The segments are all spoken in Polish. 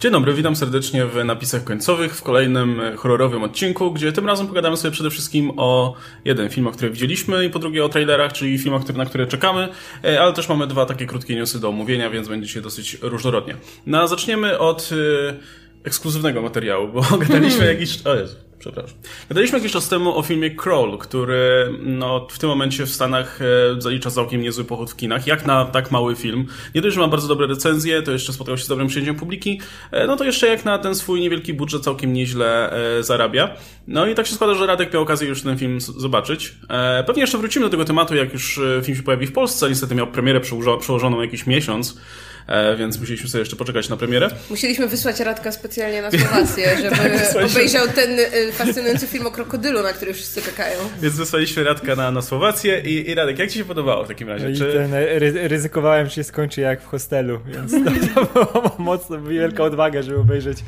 Dzień dobry, witam serdecznie w napisach końcowych w kolejnym horrorowym odcinku, gdzie tym razem pogadamy sobie przede wszystkim o jeden film, który widzieliśmy i po drugie o trailerach, czyli filmach, na które czekamy, e, ale też mamy dwa takie krótkie newsy do omówienia, więc będzie się dosyć różnorodnie. No a zaczniemy od e, ekskluzywnego materiału, bo gadaliśmy jakiś... O Jezu przepraszam. Gadaliśmy jakiś czas temu o filmie Crawl, który no, w tym momencie w Stanach e, zalicza całkiem niezły pochód w kinach. Jak na tak mały film. Nie dość, że ma bardzo dobre recenzje, to jeszcze spotkał się z dobrym przyjęciem publiki, e, no to jeszcze jak na ten swój niewielki budżet całkiem nieźle e, zarabia. No i tak się składa, że Radek miał okazję już ten film zobaczyć. Pewnie jeszcze wrócimy do tego tematu, jak już film się pojawi w Polsce. Niestety miał premierę przełożoną jakiś miesiąc. E, więc musieliśmy sobie jeszcze poczekać na premierę. Musieliśmy wysłać Radka specjalnie na Słowację, żeby tak, obejrzał ten e, fascynujący film o krokodylu, na który wszyscy czekają. Więc wysłaliśmy Radka na, na Słowację i, i Radek, jak Ci się podobało w takim razie? No Czy... ten, ry ryzykowałem, że się skończy jak w hostelu, więc to, to była mocno wielka odwaga, żeby obejrzeć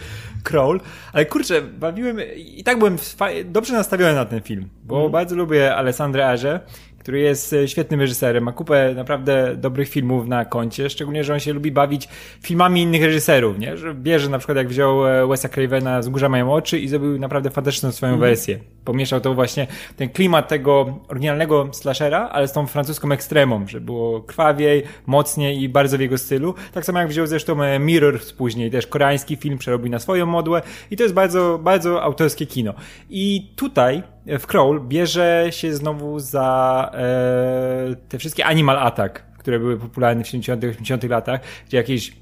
Crawl. Ale kurczę, bawiłem i tak byłem dobrze nastawiony na ten film, bo mm. bardzo lubię Alessandrę Arze który jest e, świetnym reżyserem, ma kupę naprawdę dobrych filmów na koncie, szczególnie, że on się lubi bawić filmami innych reżyserów, nie? Że bierze na przykład jak wziął e, Wesa Cravena z Górza Mają Oczy i zrobił naprawdę fantastyczną swoją mm. wersję. Pomieszał to właśnie ten klimat tego oryginalnego slashera, ale z tą francuską ekstremą, że było krwawiej, mocniej i bardzo w jego stylu. Tak samo jak wziął zresztą e, Mirror później, też koreański film przerobił na swoją modłę i to jest bardzo, bardzo autorskie kino. I tutaj w Crawl bierze się znowu za e, te wszystkie Animal Attack, które były popularne w 70 80 latach, gdzie jakieś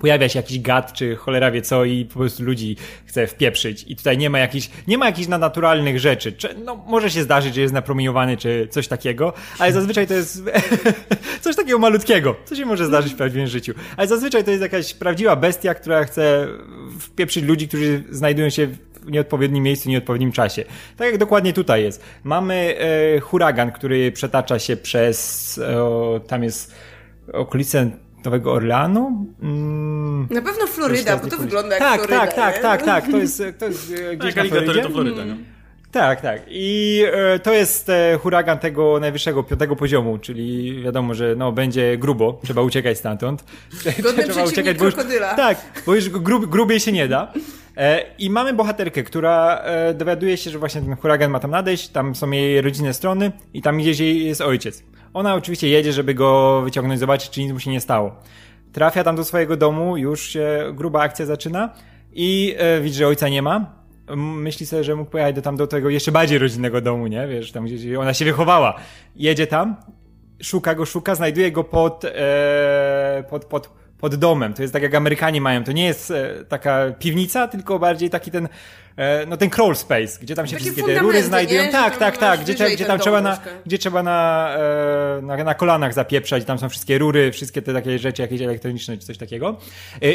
pojawia się jakiś gad, czy cholera wie co i po prostu ludzi chce wpieprzyć. I tutaj nie ma jakichś, nie ma jakichś nadnaturalnych rzeczy. Czy, no, może się zdarzyć, że jest napromieniowany, czy coś takiego, ale zazwyczaj to jest coś takiego malutkiego, co się może zdarzyć w prawdziwym życiu. Ale zazwyczaj to jest jakaś prawdziwa bestia, która chce wpieprzyć ludzi, którzy znajdują się w nieodpowiednim miejscu, w nieodpowiednim czasie. Tak jak dokładnie tutaj jest. Mamy e, huragan, który przetacza się przez, e, tam jest okolice Nowego Orleanu. Mm, na pewno Floryda, bo to wygląda jak tak, Floryda. Tak, tak, tak, tak, to jest, to jest e, gdzieś tak, na Florydzie. to Floryda, nie? Tak, tak. I e, to jest e, huragan tego najwyższego, piątego poziomu, czyli wiadomo, że no, będzie grubo, trzeba uciekać stamtąd. trzeba uciekać, bo już, Tak, bo już grub, grubiej się nie da. E, I mamy bohaterkę, która e, dowiaduje się, że właśnie ten huragan ma tam nadejść, tam są jej rodzinne strony i tam gdzieś jej jest ojciec. Ona oczywiście jedzie, żeby go wyciągnąć, zobaczyć, czy nic mu się nie stało. Trafia tam do swojego domu, już się gruba akcja zaczyna i e, widzi, że ojca nie ma. Myśli sobie, że mógł pojechać do tam do tego jeszcze bardziej rodzinnego domu, nie? Wiesz, tam gdzie ona się wychowała. Jedzie tam, szuka go, szuka, znajduje go pod, pod, pod pod domem. To jest tak jak Amerykanie mają. To nie jest e, taka piwnica, tylko bardziej taki ten, e, no ten crawl space, gdzie tam się Takie wszystkie te rury znajdują. Nie? Tak, tak, tak. Gdzie, gdzie tam trzeba na, gdzie trzeba na, e, na, na kolanach zapieprzać. Tam są wszystkie rury, wszystkie te takie rzeczy, jakieś elektroniczne czy coś takiego.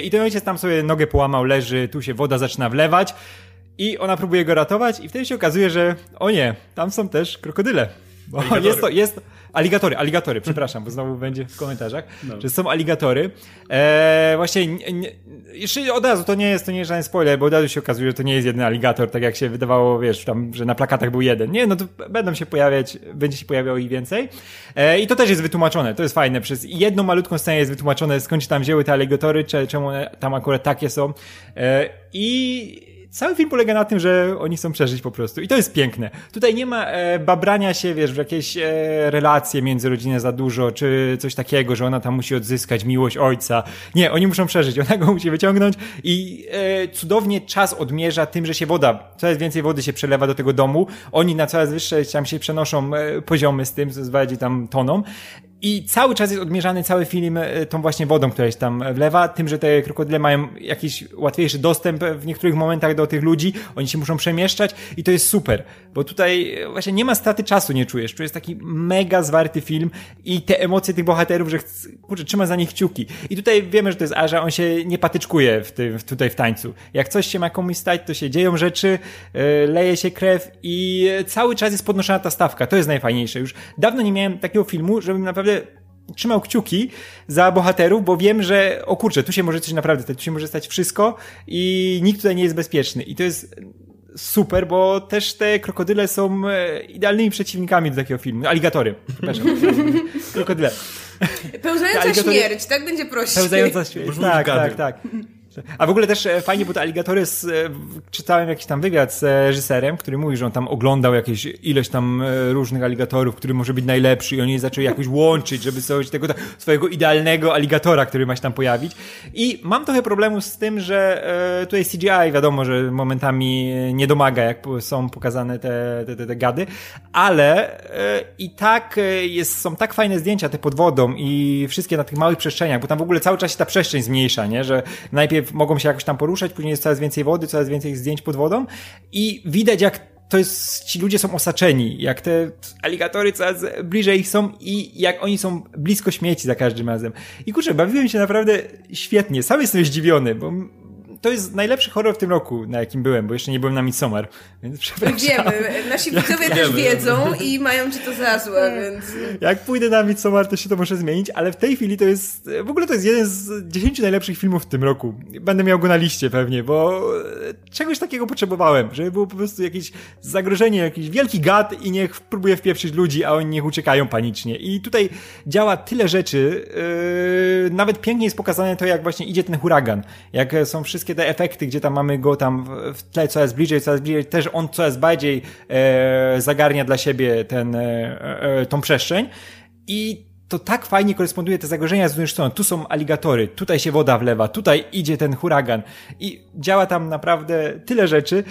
I ten ojciec tam sobie nogę połamał, leży, tu się woda zaczyna wlewać. I ona próbuje go ratować i wtedy się okazuje, że o nie, tam są też krokodyle. Bo jest to, jest, Aligatory, aligatory, przepraszam, bo znowu będzie w komentarzach, no. że są aligatory. Eee, właśnie, nie, nie, jeszcze od razu, to nie jest, to nie jest żaden spoiler, bo od razu się okazuje, że to nie jest jeden aligator, tak jak się wydawało, wiesz, tam, że na plakatach był jeden. Nie, no to będą się pojawiać, będzie się pojawiało ich więcej. Eee, I to też jest wytłumaczone, to jest fajne, przez jedną malutką scenę jest wytłumaczone, skąd się tam wzięły te aligatory, czemu one tam akurat takie są. Eee, I cały film polega na tym, że oni chcą przeżyć po prostu. I to jest piękne. Tutaj nie ma e, babrania się, wiesz, w jakieś e, relacje międzyrodzinne za dużo, czy coś takiego, że ona tam musi odzyskać miłość ojca. Nie, oni muszą przeżyć. Ona go musi wyciągnąć i e, cudownie czas odmierza tym, że się woda, coraz więcej wody się przelewa do tego domu. Oni na coraz wyższe tam się przenoszą e, poziomy z tym, z bardziej tam toną. I cały czas jest odmierzany cały film e, tą właśnie wodą, która się tam wlewa, tym, że te krokodyle mają jakiś łatwiejszy dostęp w niektórych momentach do tych ludzi, oni się muszą przemieszczać i to jest super, bo tutaj e, właśnie nie ma straty czasu, nie czujesz, jest taki mega zwarty film i te emocje tych bohaterów, że kurczę, trzyma za nich kciuki. I tutaj wiemy, że to jest Aża, on się nie patyczkuje w tym, tutaj w tańcu. Jak coś się ma komuś stać, to się dzieją rzeczy, yy, leje się krew i cały czas jest podnoszona ta stawka, to jest najfajniejsze. Już dawno nie miałem takiego filmu, żebym naprawdę naprawdę trzymał kciuki za bohaterów, bo wiem, że o kurczę, tu się może coś naprawdę stać, tu się może stać wszystko i nikt tutaj nie jest bezpieczny. I to jest super, bo też te krokodyle są e, idealnymi przeciwnikami do takiego filmu. Aligatory, przepraszam. krokodyle. Pełzająca śmierć, tak będzie prościej. Pełzająca śmierć, tak, tak, tak. A w ogóle też e, fajnie, bo te aligatory, z, e, czytałem jakiś tam wywiad z reżyserem, który mówi, że on tam oglądał jakieś ileś tam różnych aligatorów, który może być najlepszy i oni zaczęli jakoś łączyć, żeby stworzyć tego swojego idealnego aligatora, który ma się tam pojawić. I mam trochę problemu z tym, że tutaj CGI wiadomo, że momentami nie domaga, jak są pokazane te, te, te, te gady, ale i tak jest, są tak fajne zdjęcia te pod wodą i wszystkie na tych małych przestrzeniach, bo tam w ogóle cały czas się ta przestrzeń zmniejsza, nie? Że najpierw mogą się jakoś tam poruszać, później jest coraz więcej wody, coraz więcej zdjęć pod wodą i widać jak to jest, ci ludzie są osaczeni, jak te aligatory coraz bliżej ich są i jak oni są blisko śmieci za każdym razem. I kurczę, bawiłem się naprawdę świetnie. Sam jestem zdziwiony, bo to jest najlepszy horror w tym roku, na jakim byłem, bo jeszcze nie byłem na Midsommar, więc przepraszam. Wiemy, nasi widzowie też wiedzą i mają ci to za złe, więc... Jak pójdę na Midsommar, to się to może zmienić, ale w tej chwili to jest, w ogóle to jest jeden z dziesięciu najlepszych filmów w tym roku. Będę miał go na liście pewnie, bo czegoś takiego potrzebowałem, żeby było po prostu jakieś zagrożenie, jakiś wielki gad i niech próbuje wpieprzyć ludzi, a oni niech uciekają panicznie. I tutaj działa tyle rzeczy, yy, nawet pięknie jest pokazane to, jak właśnie idzie ten huragan, jak są wszystkie te efekty, gdzie tam mamy go tam w tle coraz bliżej, coraz bliżej, też on coraz bardziej e, zagarnia dla siebie ten, e, e, tą przestrzeń. I to tak fajnie koresponduje te zagrożenia z drugiej strony. Tu są aligatory, tutaj się woda wlewa, tutaj idzie ten huragan. I działa tam naprawdę tyle rzeczy.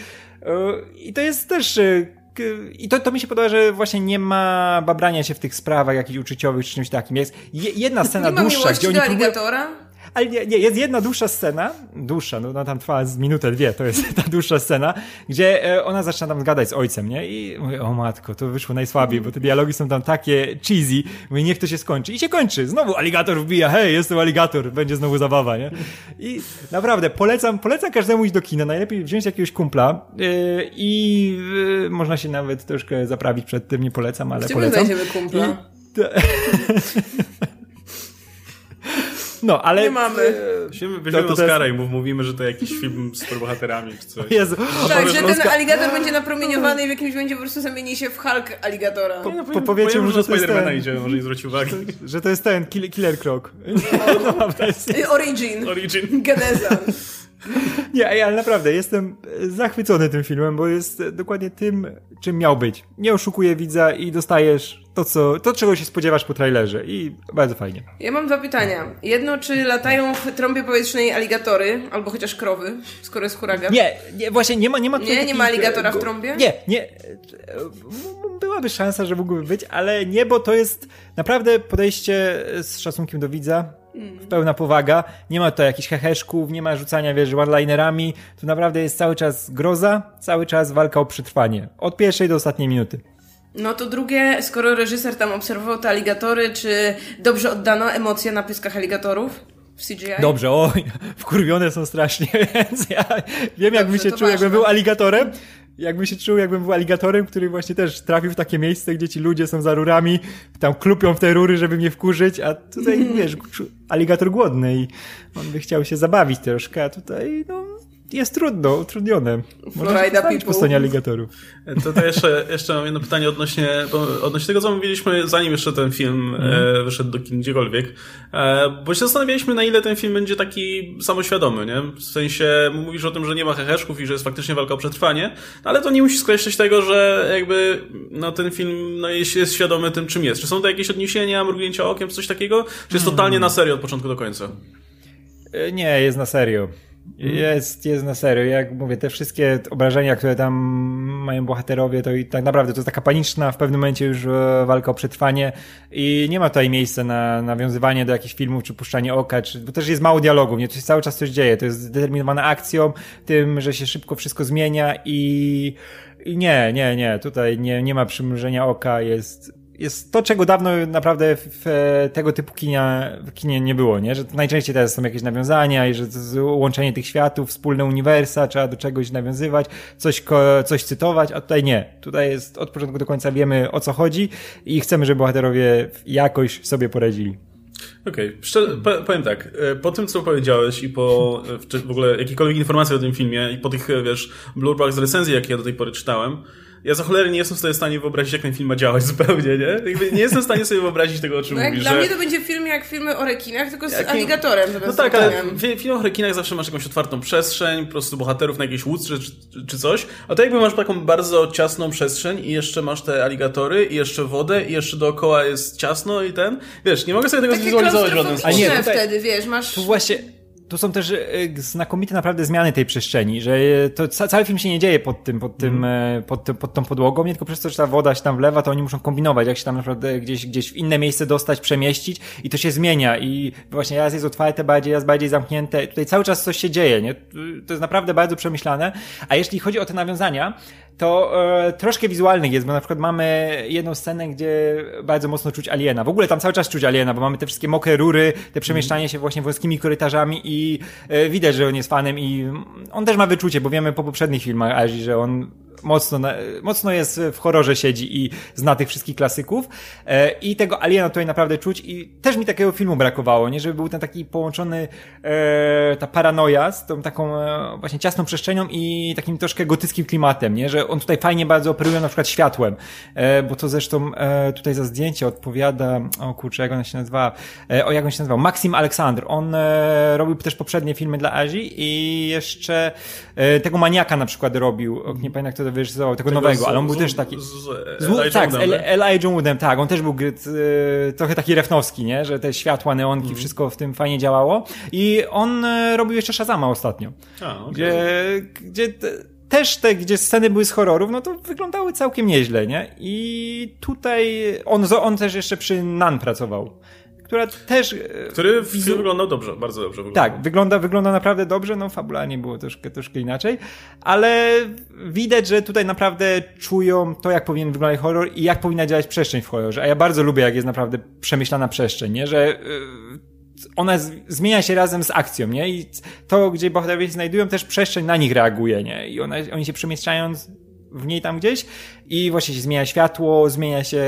E, i to jest też e, i to, to mi się podoba, że właśnie nie ma babrania się w tych sprawach jakichś uczuciowych czy czymś takim. Jest jedna scena nie dłuższa, gdzie oni aligatora? Ale nie, nie, jest jedna dłuższa scena, dłuższa, no, no tam trwa z minutę, dwie, to jest ta dłuższa scena, gdzie e, ona zaczyna tam gadać z ojcem, nie? I mówię, o matko, to wyszło najsłabiej, bo te dialogi są tam takie cheesy, mówię, niech to się skończy. I się kończy. Znowu aligator wbija, hej, jestem aligator, będzie znowu zabawa, nie? I naprawdę, polecam, polecam każdemu iść do kina, najlepiej wziąć jakiegoś kumpla yy, i yy, można się nawet troszkę zaprawić przed tym, nie polecam, ale Gdzie polecam. Gdzie kumpla? I... No, ale... Nie mamy. Weźmiemy, weźmiemy Oscara i mówimy, że to jakiś film z superbohaterami czy coś. Jezu. Tak, że ten aligator będzie napromieniowany i w jakimś momencie po prostu zamieni się w Hulk aligatora. Po, po, powiecie mu, że to jest ten... idzie, może nie zwrócić uwagi. Że to jest ten, Killer, killer Croc. No, Origin. Origin. Geneza. Nie, ale naprawdę jestem zachwycony tym filmem, bo jest dokładnie tym, czym miał być. Nie oszukuje widza i dostajesz to, co, to, czego się spodziewasz po trailerze i bardzo fajnie. Ja mam dwa pytania. Jedno, czy latają w trąbie powietrznej aligatory, albo chociaż krowy, skoro jest huragan? Nie, nie właśnie nie ma... Nie, ma nie, nie ma aligatora w trąbie? Nie, nie. Byłaby szansa, że mógłby być, ale nie, bo to jest naprawdę podejście z szacunkiem do widza, mm. pełna powaga. Nie ma tutaj jakichś heheszków, nie ma rzucania, wiesz, one-linerami. Tu naprawdę jest cały czas groza, cały czas walka o przetrwanie. Od pierwszej do ostatniej minuty. No to drugie, skoro reżyser tam obserwował te aligatory, czy dobrze oddano emocje na pyskach aligatorów? W CGI? Dobrze, oj, wkurwione są strasznie, więc ja wiem, jakbym się czuł, jakbym był aligatorem. Jakbym się czuł, jakbym był aligatorem, który właśnie też trafił w takie miejsce, gdzie ci ludzie są za rurami, tam klupią w te rury, żeby mnie wkurzyć, a tutaj, wiesz, aligator głodny i on by chciał się zabawić troszkę, a tutaj, no, jest trudno, utrudnione. Florida people. po stronie aligatorów. To, to jeszcze, jeszcze mam jedno pytanie odnośnie, odnośnie tego, co mówiliśmy, zanim jeszcze ten film mm. e, wyszedł do kin gdziekolwiek. E, bo się zastanawialiśmy, na ile ten film będzie taki samoświadomy, nie? W sensie, mówisz o tym, że nie ma heheszków i że jest faktycznie walka o przetrwanie, no ale to nie musi skreślać tego, że jakby no, ten film no, jest, jest świadomy tym, czym jest. Czy są to jakieś odniesienia, mrugnięcia okiem, coś takiego? Czy jest mm. totalnie na serio od początku do końca? E, nie, jest na serio. Jest, jest na serio. Jak mówię, te wszystkie obrażenia, które tam mają bohaterowie, to i tak naprawdę to jest taka paniczna w pewnym momencie już e, walka o przetrwanie i nie ma tutaj miejsca na nawiązywanie do jakichś filmów, czy puszczanie oka, czy, bo też jest mało dialogów, nie? To się cały czas coś dzieje. To jest zdeterminowana akcją, tym, że się szybko wszystko zmienia i, i nie, nie, nie. Tutaj nie, nie ma przymrużenia oka, jest jest to, czego dawno naprawdę w, tego typu kinia, kinie nie było, nie? Że najczęściej teraz są jakieś nawiązania i że łączenie tych światów, wspólne uniwersa, trzeba do czegoś nawiązywać, coś, coś cytować, a tutaj nie. Tutaj jest od początku do końca wiemy o co chodzi i chcemy, żeby bohaterowie jakoś sobie poradzili. Okej, okay. powiem tak, e, po tym co powiedziałeś i po w ogóle jakiekolwiek informacje o tym filmie i po tych, wiesz, blurbach z recenzji, jakie ja do tej pory czytałem, ja za cholerę nie jestem sobie w stanie wyobrazić, jak ten film ma działać zupełnie, nie? Jakby nie jestem w stanie sobie wyobrazić tego, o czym No jak mówisz. dla że... mnie to będzie film jak filmy o rekinach, tylko z Jakim- aligatorem. No tak, ale w filmach o rekinach zawsze masz jakąś otwartą przestrzeń, po prostu bohaterów na jakiejś łódce czy, czy coś, a to jakby masz taką bardzo ciasną przestrzeń i jeszcze masz te aligatory i jeszcze wodę i jeszcze dookoła jest ciasno i ten, wiesz, nie mogę sobie tego Takie zwizualizować w żaden sposób. A nie, tutaj- wtedy, wiesz, masz... Tu właśnie, tu są też e, znakomite naprawdę zmiany tej przestrzeni, że e, to ca cały film się nie dzieje pod tym, pod tym, e, pod, tym- pod tą podłogą, nie tylko przez to, że ta woda się tam wlewa, to oni muszą kombinować, jak się tam naprawdę gdzieś, gdzieś w inne miejsce dostać, przemieścić i to się zmienia i właśnie raz jest otwarte bardziej, raz bardziej zamknięte. Tutaj cały czas coś się dzieje, nie? To jest naprawdę bardzo przemyślane. A jeśli chodzi o te nawiązania, to e, troszkę wizualnych jest, bo na przykład mamy jedną scenę, gdzie bardzo mocno czuć aliena. W ogóle tam cały czas czuć aliena, bo mamy te wszystkie mokre rury, te przemieszczanie się właśnie wąskimi korytarzami i e, widać, że on jest fanem i on też ma wyczucie, bo wiemy po poprzednich filmach Azi, że on mocno, mocno jest w horrorze siedzi i zna tych wszystkich klasyków e, i tego aliena tutaj naprawdę czuć i też mi takiego filmu brakowało, nie? Żeby był ten taki połączony e, ta paranoja z tą taką e, właśnie ciasną przestrzenią i takim troszkę gotyckim klimatem, nie? Że on tutaj fajnie bardzo operuje na przykład światłem, bo to zresztą tutaj za zdjęcie odpowiada, o kurczę, jak on się nazywa, o jak on się nazywał, Maxim Aleksandr. On robił też poprzednie filmy dla Azji i jeszcze tego maniaka na przykład robił, nie pamiętam kto to wyreżyserował, tego, nowego, z- ale on był z- też taki... Z, z, Z, Elijah tak, z Woodem? Elijah Woodem, tak, on też był gry, e, trochę taki refnowski, nie? Że te światła, neonki, Mhm. wszystko w tym fajnie działało. I on e, robił jeszcze Shazama ostatnio. A, okej. Gdzie, gdzie te, też te, gdzie sceny były z horrorów, no to wyglądały całkiem nieźle, nie? I tutaj on, on też jeszcze przy Nan pracował. Która też. e, Który w wizu- wyglądał dobrze, bardzo dobrze wyglądał. tak, wygląda, wygląda naprawdę dobrze, no fabularnie było troszkę, troszkę inaczej, ale widać, że tutaj naprawdę czują to, jak powinien wyglądać horror i jak powinna działać przestrzeń w horrorze, a ja bardzo lubię, jak jest naprawdę przemyślana przestrzeń, nie, że yy, ona z, zmienia się razem z akcją, nie, i to, gdzie bohaterowie się znajdują, też przestrzeń na nich reaguje, nie, i ona, oni się przemieszczają w niej tam gdzieś i właśnie się zmienia światło, zmienia się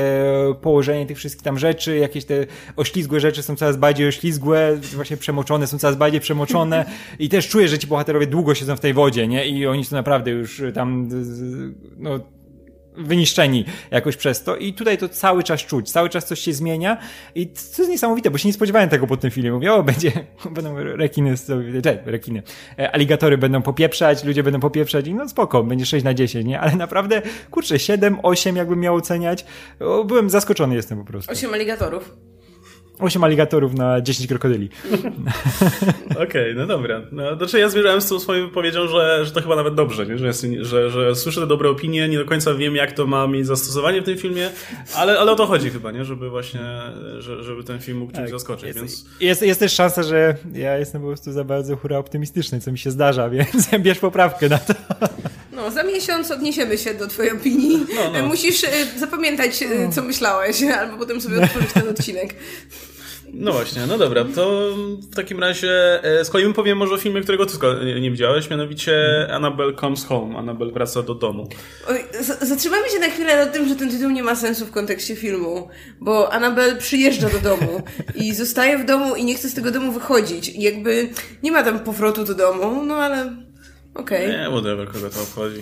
położenie tych wszystkich tam rzeczy, jakieś te oślizgłe rzeczy są coraz bardziej oślizgłe, właśnie przemoczone są coraz bardziej przemoczone i też czuję, że ci bohaterowie długo siedzą w tej wodzie, nie? I oni są naprawdę już tam z- no wyniszczeni jakoś przez to i tutaj to cały czas czuć, cały czas coś się zmienia i to jest niesamowite, bo się nie spodziewałem tego po tym filmie. Mówię, o, będzie, będą rekiny, cze, rekiny, e, aligatory będą popieprzać, ludzie będą popieprzać i no spoko, będzie 6 na 10, nie? Ale naprawdę, kurczę, 7, 8 jakbym miał oceniać, byłem zaskoczony jestem po prostu. Osiem aligatorów. 8 aligatorów na 10 krokodyli. Okej, no dobra. No, znaczy ja zmierzałem z tą swoją wypowiedzią, że, że to chyba nawet dobrze, nie? Że, jest, że, że słyszę te dobre opinie, nie do końca wiem, jak to ma mieć zastosowanie w tym filmie, ale, ale o to chodzi chyba, nie? Żeby właśnie, że, żeby ten film mógł czymś zaskoczyć, Jest, więc... jest, jest też szansa, że ja jestem po prostu za bardzo hura optymistyczny, co mi się zdarza, więc bierz poprawkę na to. No, za miesiąc odniesiemy się do twojej opinii. No, no. Musisz e, zapamiętać, e, co myślałeś, albo potem sobie otworzyć ten odcinek. No właśnie, no dobra, to w takim razie e, z kolei powiem może o filmie, którego ty nie, widziałeś, mianowicie Annabelle Comes Home, Annabelle wraca do domu. Oj, z- zatrzymajmy się na chwilę nad tym, że ten tytuł nie ma sensu w kontekście filmu, bo Annabelle przyjeżdża do domu i zostaje w domu i nie chce z tego domu wychodzić. I jakby nie ma tam powrotu do domu, no ale okej. Nie, whatever, kogo to obchodzi.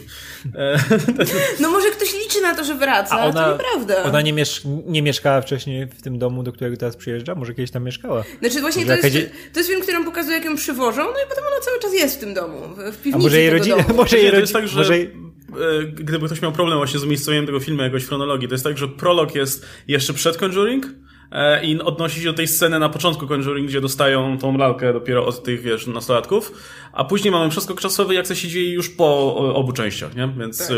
E, No może ktoś liczy na to, że wraca, a, to nieprawda. ona nie, miesz nie mieszkała wcześniej w tym domu, do którego teraz przyjeżdża? Może kiedyś tam mieszkała? Znaczy właśnie to Może jest, jakaś- to jest film, który pokazuje, jak ją przywożą, no i potem ona cały czas jest w tym domu, w, piwnicy A może jej rodzina, może jej to jest rodzina, tak, że może e, gdyby ktoś miał problem właśnie z umiejscowieniem tego filmu jakoś w chronologii, to jest tak, że prolog jest jeszcze przed Conjuring i odnosi się do tej sceny na początku Conjuring, gdzie dostają tą lalkę dopiero od tych, wiesz, nastolatków, a później mamy przeskok czasowy, jak to się dzieje już po obu częściach, nie? Więc Tak. e,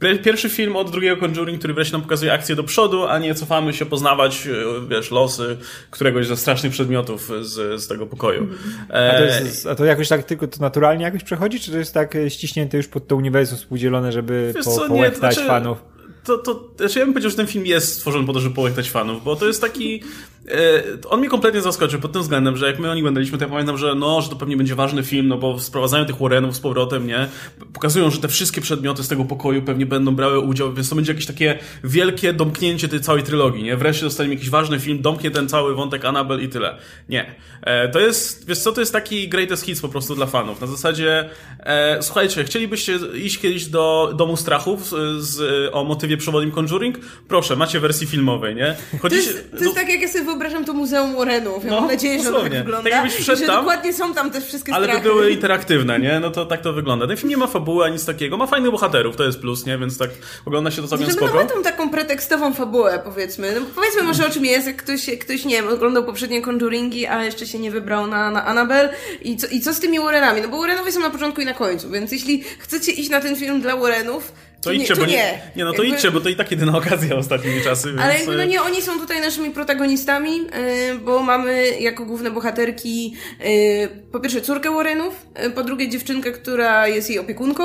Pier- Pierwszy film od drugiego Conjuring, który wreszcie nam pokazuje akcję do przodu, a nie cofamy się poznawać, e, wiesz, losy któregoś ze strasznych przedmiotów z, z tego pokoju. E, A to, jest, a to jakoś tak tylko to naturalnie jakoś przechodzi, czy to jest tak e, ściśnięte już pod to uniwersum współdzielone, żeby Wiesz po, co, nie, połechtać znaczy- fanów? To, to, znaczy ja bym powiedział, że ten film jest stworzony po to, żeby połechtać fanów, bo to jest taki, e, on mnie kompletnie zaskoczył pod tym względem, że jak my o nim oglądaliśmy, to ja pamiętam, że no, że to pewnie będzie ważny film, no bo sprowadzają tych Warrenów z powrotem, nie? Pokazują, że te wszystkie przedmioty z tego pokoju pewnie będą brały udział, więc to będzie jakieś takie wielkie domknięcie tej całej trylogii, nie? Wreszcie dostaniemy jakiś ważny film, domknie ten cały wątek Annabelle i tyle. Nie. E, to jest, wiesz co, to jest taki greatest hits po prostu dla fanów. Na zasadzie, e, słuchajcie, chcielibyście iść kiedyś do Domu Strachów z, o motywie przewodnim Conjuring? Proszę, macie wersji filmowej, nie? Chodzicie, to jest, to jest no, tak, jak ja sobie wyobrażam to Muzeum Warrenów. Ja no, mam nadzieję, że to tak wygląda. Tak jakbyś wszedł tam, dokładnie są tam też wszystkie Ale by były interaktywne, nie? No to tak to wygląda. Ten film nie ma fabuły, ani nic takiego. Ma fajnych bohaterów, to jest plus, nie? Więc tak ogląda się to całkiem znaczy, spoko. No, ma tą taką pretekstową fabułę, powiedzmy. No, powiedzmy może o czym jest, jak ktoś, ktoś, nie wiem, oglądał poprzednie Conjuringi, a jeszcze się nie wybrał na, na Annabelle i co, i co z tymi Warrenami? No bo Warrenowie są na początku i na końcu, więc jeśli chcecie iść na ten film dla Warrenów, to, to idźcie, nie, bo nie. Nie, no to jakby... idźcie, bo to i tak jedyna okazja ostatnimi czasy. Więc... Ale jakby no nie, oni są tutaj naszymi protagonistami, yy, bo mamy jako główne bohaterki yy, po pierwsze córkę Warrenów, yy, po drugie dziewczynkę, która jest jej opiekunką,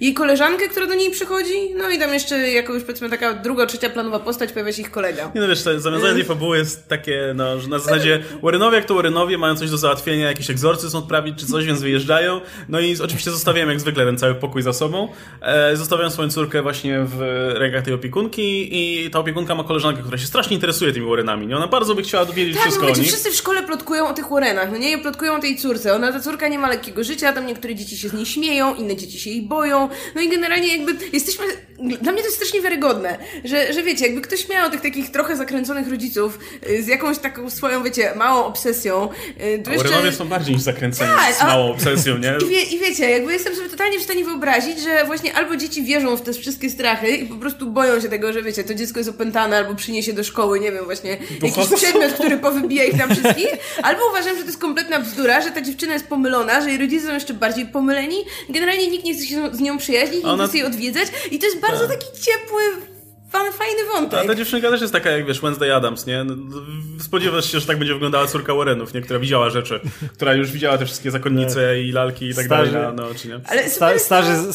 jej koleżankę, która do niej przychodzi, no i tam jeszcze jako już powiedzmy taka druga, trzecia planowa postać pojawia się ich kolega. Nie no wiesz, zawiązanie tej fabuły jest takie, no, że na zasadzie Warrenowie jak to Warrenowie mają coś do załatwienia, jakiś egzorcyzm odprawić czy coś, więc wyjeżdżają, no i oczywiście zostawiają jak zwykle ten cały pokój za sobą, e, zostawiają swoją córkę właśnie w rękach tej opiekunki i ta opiekunka ma koleżankę, która się strasznie interesuje tymi Warrenami, nie? Ona bardzo by chciała dowiedzieć tak, wszystko no, o nich. wszyscy w szkole plotkują o tych Warrenach, no nie? Plotkują o tej córce. Ona, ta córka nie ma lekkiego życia, tam niektóre dzieci się z niej śmieją, inne dzieci się jej boją, no i generalnie jakby jesteśmy... Dla mnie to jest strasznie wiarygodne, że, że wiecie, jakby ktoś miał tych takich trochę zakręconych rodziców y, z jakąś taką swoją, wiecie, małą obsesją. Y, to jeszcze... Warrenowie są bardziej niż zakręceni tak, z małą obsesją, nie? I, wie, I wiecie, jakby jestem sobie totalnie w stanie wyobrazić, że właśnie albo dzieci wierzą w te wszystkie strachy i po prostu boją się tego, że wiecie, to dziecko jest opętane albo przyniesie do szkoły, nie wiem, właśnie jakiś przedmiot, który powybija ich tam wszystkich, albo uważam, że to jest kompletna bzdura, że ta dziewczyna jest pomylona, że jej rodzice są jeszcze bardziej pomyleni, generalnie nikt nie chce się z nią przyjaźnić, nikt nie chce jej odwiedzać i to jest bardzo tak. taki ciepły fajny wątek. A ta dziewczynka też jest taka, jak wiesz, Wednesday Adams, nie? No, spodziewasz się, że tak będzie wyglądała córka Warrenów, nie? Która widziała rzeczy, która już widziała te wszystkie zakonnice i lalki i tak Starzy. dalej na, na oczy, nie? Ale Sta starzy,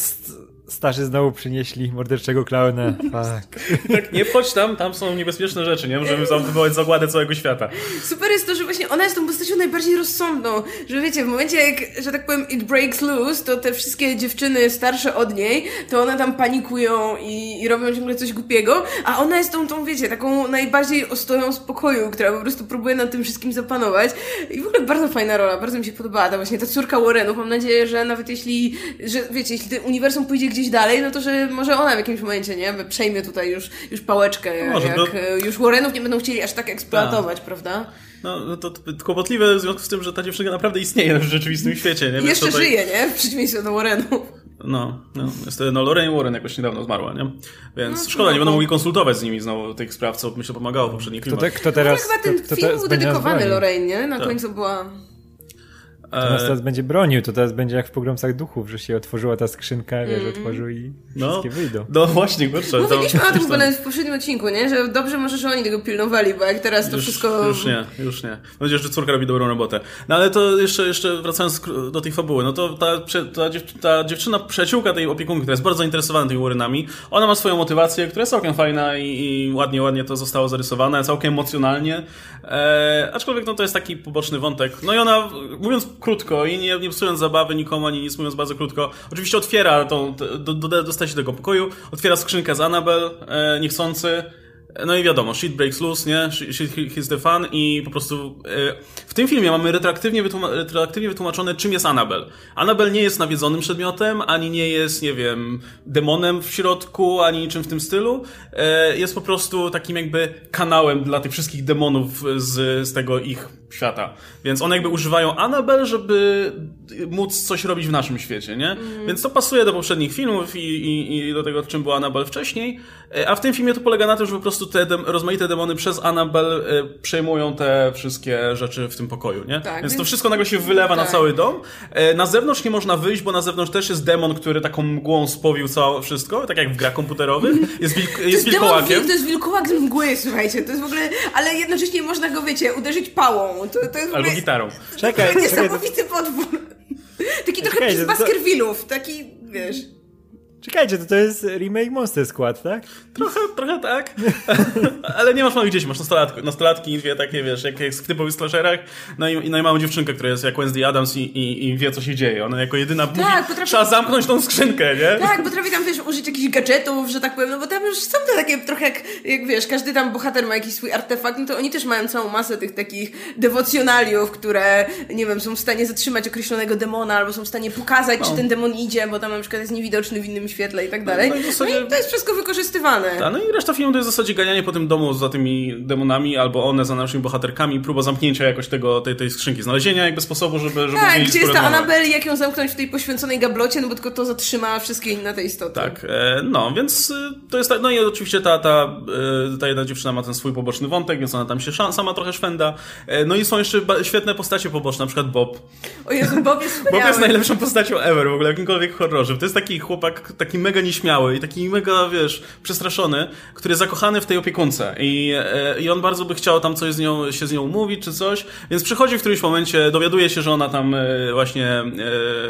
starzy znowu przynieśli morderczego klauna. Tak. tak, nie wchodź tam, tam są niebezpieczne rzeczy, nie? Możemy wywołać zagładę całego świata. Super jest to, że właśnie ona jest tą postacią najbardziej rozsądną, że wiecie, w momencie jak, że tak powiem, it breaks loose, to te wszystkie dziewczyny starsze od niej, to one tam panikują i, i robią ciągle coś głupiego, a ona jest tą, tą, wiecie, taką najbardziej ostoją spokoju, która po prostu próbuje nad tym wszystkim zapanować i w ogóle bardzo fajna rola, bardzo mi się podobała ta właśnie ta córka Warrenów. Mam nadzieję, że nawet jeśli, że wiecie, jeśli ten uniwersum pójdzie gdzieś gdzieś dalej, no to że może ona w jakimś momencie, nie, przejmie tutaj już, już pałeczkę, no może, jak to... już Warrenów nie będą chcieli aż tak eksploatować. Tak. prawda? No, no to kłopotliwe w związku z tym, że ta dziewczynka naprawdę istnieje w rzeczywistym świecie, nie? Jeszcze tutaj... żyje, nie? W przeciwieństwie do Warrenów. No, no, niestety, no Lorraine Warren jakoś niedawno zmarła, nie? Więc no, szkoda, nie będą mogli konsultować z nimi znowu tych spraw, co myślę pomagało w poprzednich filmach. Kto, te, kto teraz, no, chyba ten kto, kto film był dedykowany Lorraine, nie? Na tak. końcu była Natomiast teraz będzie bronił, to teraz będzie jak w pogromcach duchów, że się otworzyła ta skrzynka, mm. wiesz, otworzył i no, wszystkie wyjdą. No właśnie, kurczę. Mówiliśmy o tym chyba w poprzednim odcinku, nie? Że dobrze może, że oni tego pilnowali, bo jak teraz to już, wszystko... Już nie, już nie. Mam nadzieję, że córka robi dobrą robotę. No ale to jeszcze, jeszcze wracając do tej fabuły, no to ta, ta, ta dziewczyna, przyjaciółka tej opiekunki, która jest bardzo zainteresowana tymi urynami, ona ma swoją motywację, która jest całkiem fajna i, i ładnie, ładnie to zostało zarysowane, całkiem emocjonalnie. E, aczkolwiek no to jest taki poboczny wątek. No i ona, mówiąc krótko i nie nie psując zabawy nikomu, ani nic mówiąc bardzo krótko, oczywiście otwiera tą, do, do, dostaje się do tego pokoju, otwiera skrzynkę z Annabelle, e, niechcący, no i wiadomo, shit breaks loose, nie? Shit hits the fan i po prostu e, w tym filmie mamy retroaktywnie, wytłuma retroaktywnie wytłumaczone, czym jest Annabelle. Annabelle nie jest nawiedzonym przedmiotem, ani nie jest, nie wiem, demonem w środku, ani niczym w tym stylu. E, jest po prostu takim jakby kanałem dla tych wszystkich demonów z, z tego ich świata. Więc one jakby używają Annabelle, żeby móc coś robić w naszym świecie, nie? Mm. Więc to pasuje do poprzednich filmów i, i, i do tego, czym była Annabelle wcześniej. E, a w tym filmie to polega na tym, że po prostu te dem rozmaite demony przez Annabelle y, przejmują te wszystkie rzeczy w tym pokoju, nie? Tak, więc to wszystko nagle się wylewa tak. na cały dom. E, na zewnątrz nie można wyjść, bo na zewnątrz też jest demon, który taką mgłą spowił całe wszystko, tak jak w grach komputerowych. Jest, wilk, jest, jest wilkołakiem. Demon, to jest wilkołak z mgły, słuchajcie, to jest w ogóle, ale jednocześnie można go, wiecie, uderzyć pałą. To, to jest Albo gitarą. Czekaj, to niesamowity podwór. Taki trochę przez Baskervillów, taki, wiesz... Czekajcie, to to jest remake Monster Squad, tak? Trochę, trochę tak. Ale nie masz małych dzieci, masz nastolatki, nastolatki dwie takie, wiesz, jak jest w typowych slasherach. No i, no i małą dziewczynkę, która jest jak Wednesday Adams i, i, i wie, co się dzieje. Ona jako jedyna tak, mówi, potrafi... trzeba zamknąć tą skrzynkę, nie? Tak, potrafi tam, wiesz, użyć jakichś gadżetów, że tak powiem, no bo tam już są te takie trochę jak, jak wiesz, każdy tam bohater ma jakiś swój artefakt, no to oni też mają całą masę tych takich dewocjonaliów, które, nie wiem, są w stanie zatrzymać określonego demona, albo są w stanie pokazać, no. czy ten demon idzie, bo tam na przykład jest niewidoczny w innym świetle i tak dalej. No, no, zasadzie... no i to jest wszystko wykorzystywane. Ta, no i reszta filmu to jest w zasadzie ganianie po tym domu za tymi demonami, albo one za naszymi bohaterkami, próba zamknięcia jakoś tego, tej, tej skrzynki, znalezienia jakby sposobu, żeby, żeby Tak, gdzie jest ta Anabel, jak ją zamknąć w tej poświęconej gablocie, no bo tylko to zatrzyma wszystkie inne te istoty. Tak, e, no, więc e, to jest tak, no i oczywiście ta, ta, e, ta jedna dziewczyna ma ten swój poboczny wątek, więc ona tam się sama trochę szwenda. No i są jeszcze świetne postacie poboczne, na przykład Bob. O Jezu, Bob jest Bob jest najlepszą postacią ever w ogóle, w jakimkolwiek horrorze. To jest taki chłopak, taki mega nieśmiały i taki mega, wiesz, przestraszony, który jest zakochany w tej opiekunce. I, i on bardzo by chciał tam coś z nią, się z nią umówić czy coś, więc przychodzi w którymś momencie, dowiaduje się, że ona tam właśnie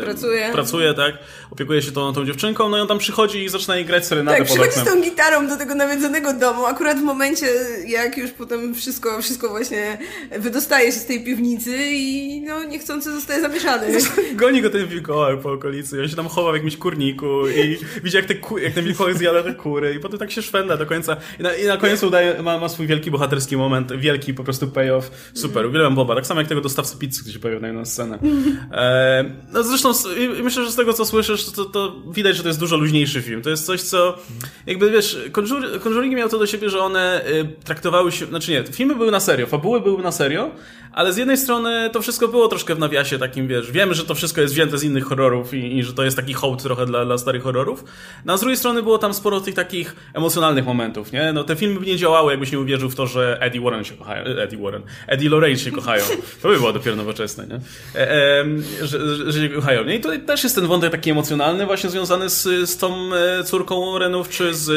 pracuje, pracuje tak, opiekuje się tą, tą dziewczynką, no i on tam przychodzi i zaczyna jej grać serenadę tak, przychodzi z tą gitarą do tego nawiedzonego domu, akurat w momencie, jak już potem wszystko, wszystko właśnie wydostaje się z tej piwnicy i no niechcący zostaje zamieszany. Goni go ten wilkołak po okolicy. On się tam chowa w jakimś kurniku i widzi jak, te, jak ten wilkołak zjada te kury i potem tak się szwenda do końca i na, i na końcu udaje, ma, ma swój wielki bohaterski moment, wielki po prostu payoff. Super, uwielbiam Boba, tak samo jak tego dostawcy pizzy, który się pojawił na jedną scenę. E, no zresztą myślę, że z tego co słyszysz, to, to widać, że to jest dużo luźniejszy film. To jest coś, co jakby wiesz, Conjuring miał to do siebie, że one y, traktowały się, znaczy nie, filmy były na serio, fabuły były na serio, ale z jednej strony to wszystko było troszkę w nawiasie takim, wiesz, wiemy, że to wszystko jest wzięte z innych horrorów i, i że to jest taki hołd trochę dla, dla starych horrorów, no a z drugiej strony było tam sporo tych takich emocjonalnych momentów, nie? No te filmy by nie działały, jakbyś nie uwierzył w to, że Eddie Warren się kochają, Eddie Warren, Eddie Lorraine się kochają. To by było dopiero nowoczesne, nie? E, e, że, że, się kochają. Nie? I tutaj też jest ten wątek taki emocjonalny właśnie związany z, z tą e, córką Warrenów, czy z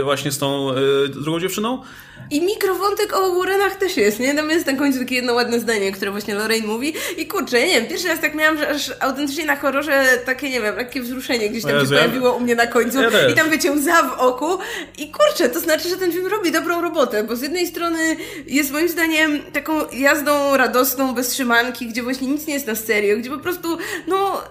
e, właśnie z tą e, drugą dziewczyną, i mikrowątek o Warrenach też jest, nie? Tam jest na końcu takie jedno ładne zdanie, które właśnie Lorraine mówi. I kurczę, nie wiem, pierwszy raz tak miałam, że aż autentycznie na horrorze takie, nie wiem, takie wzruszenie gdzieś tam Jezu, się pojawiło u mnie na końcu. Ja I tam wiecie, łza w oku. I kurczę, to znaczy, że ten film robi dobrą robotę, bo z jednej strony jest moim zdaniem taką jazdą radosną, bez trzymanki, gdzie właśnie nic nie jest na serio, gdzie po prostu, no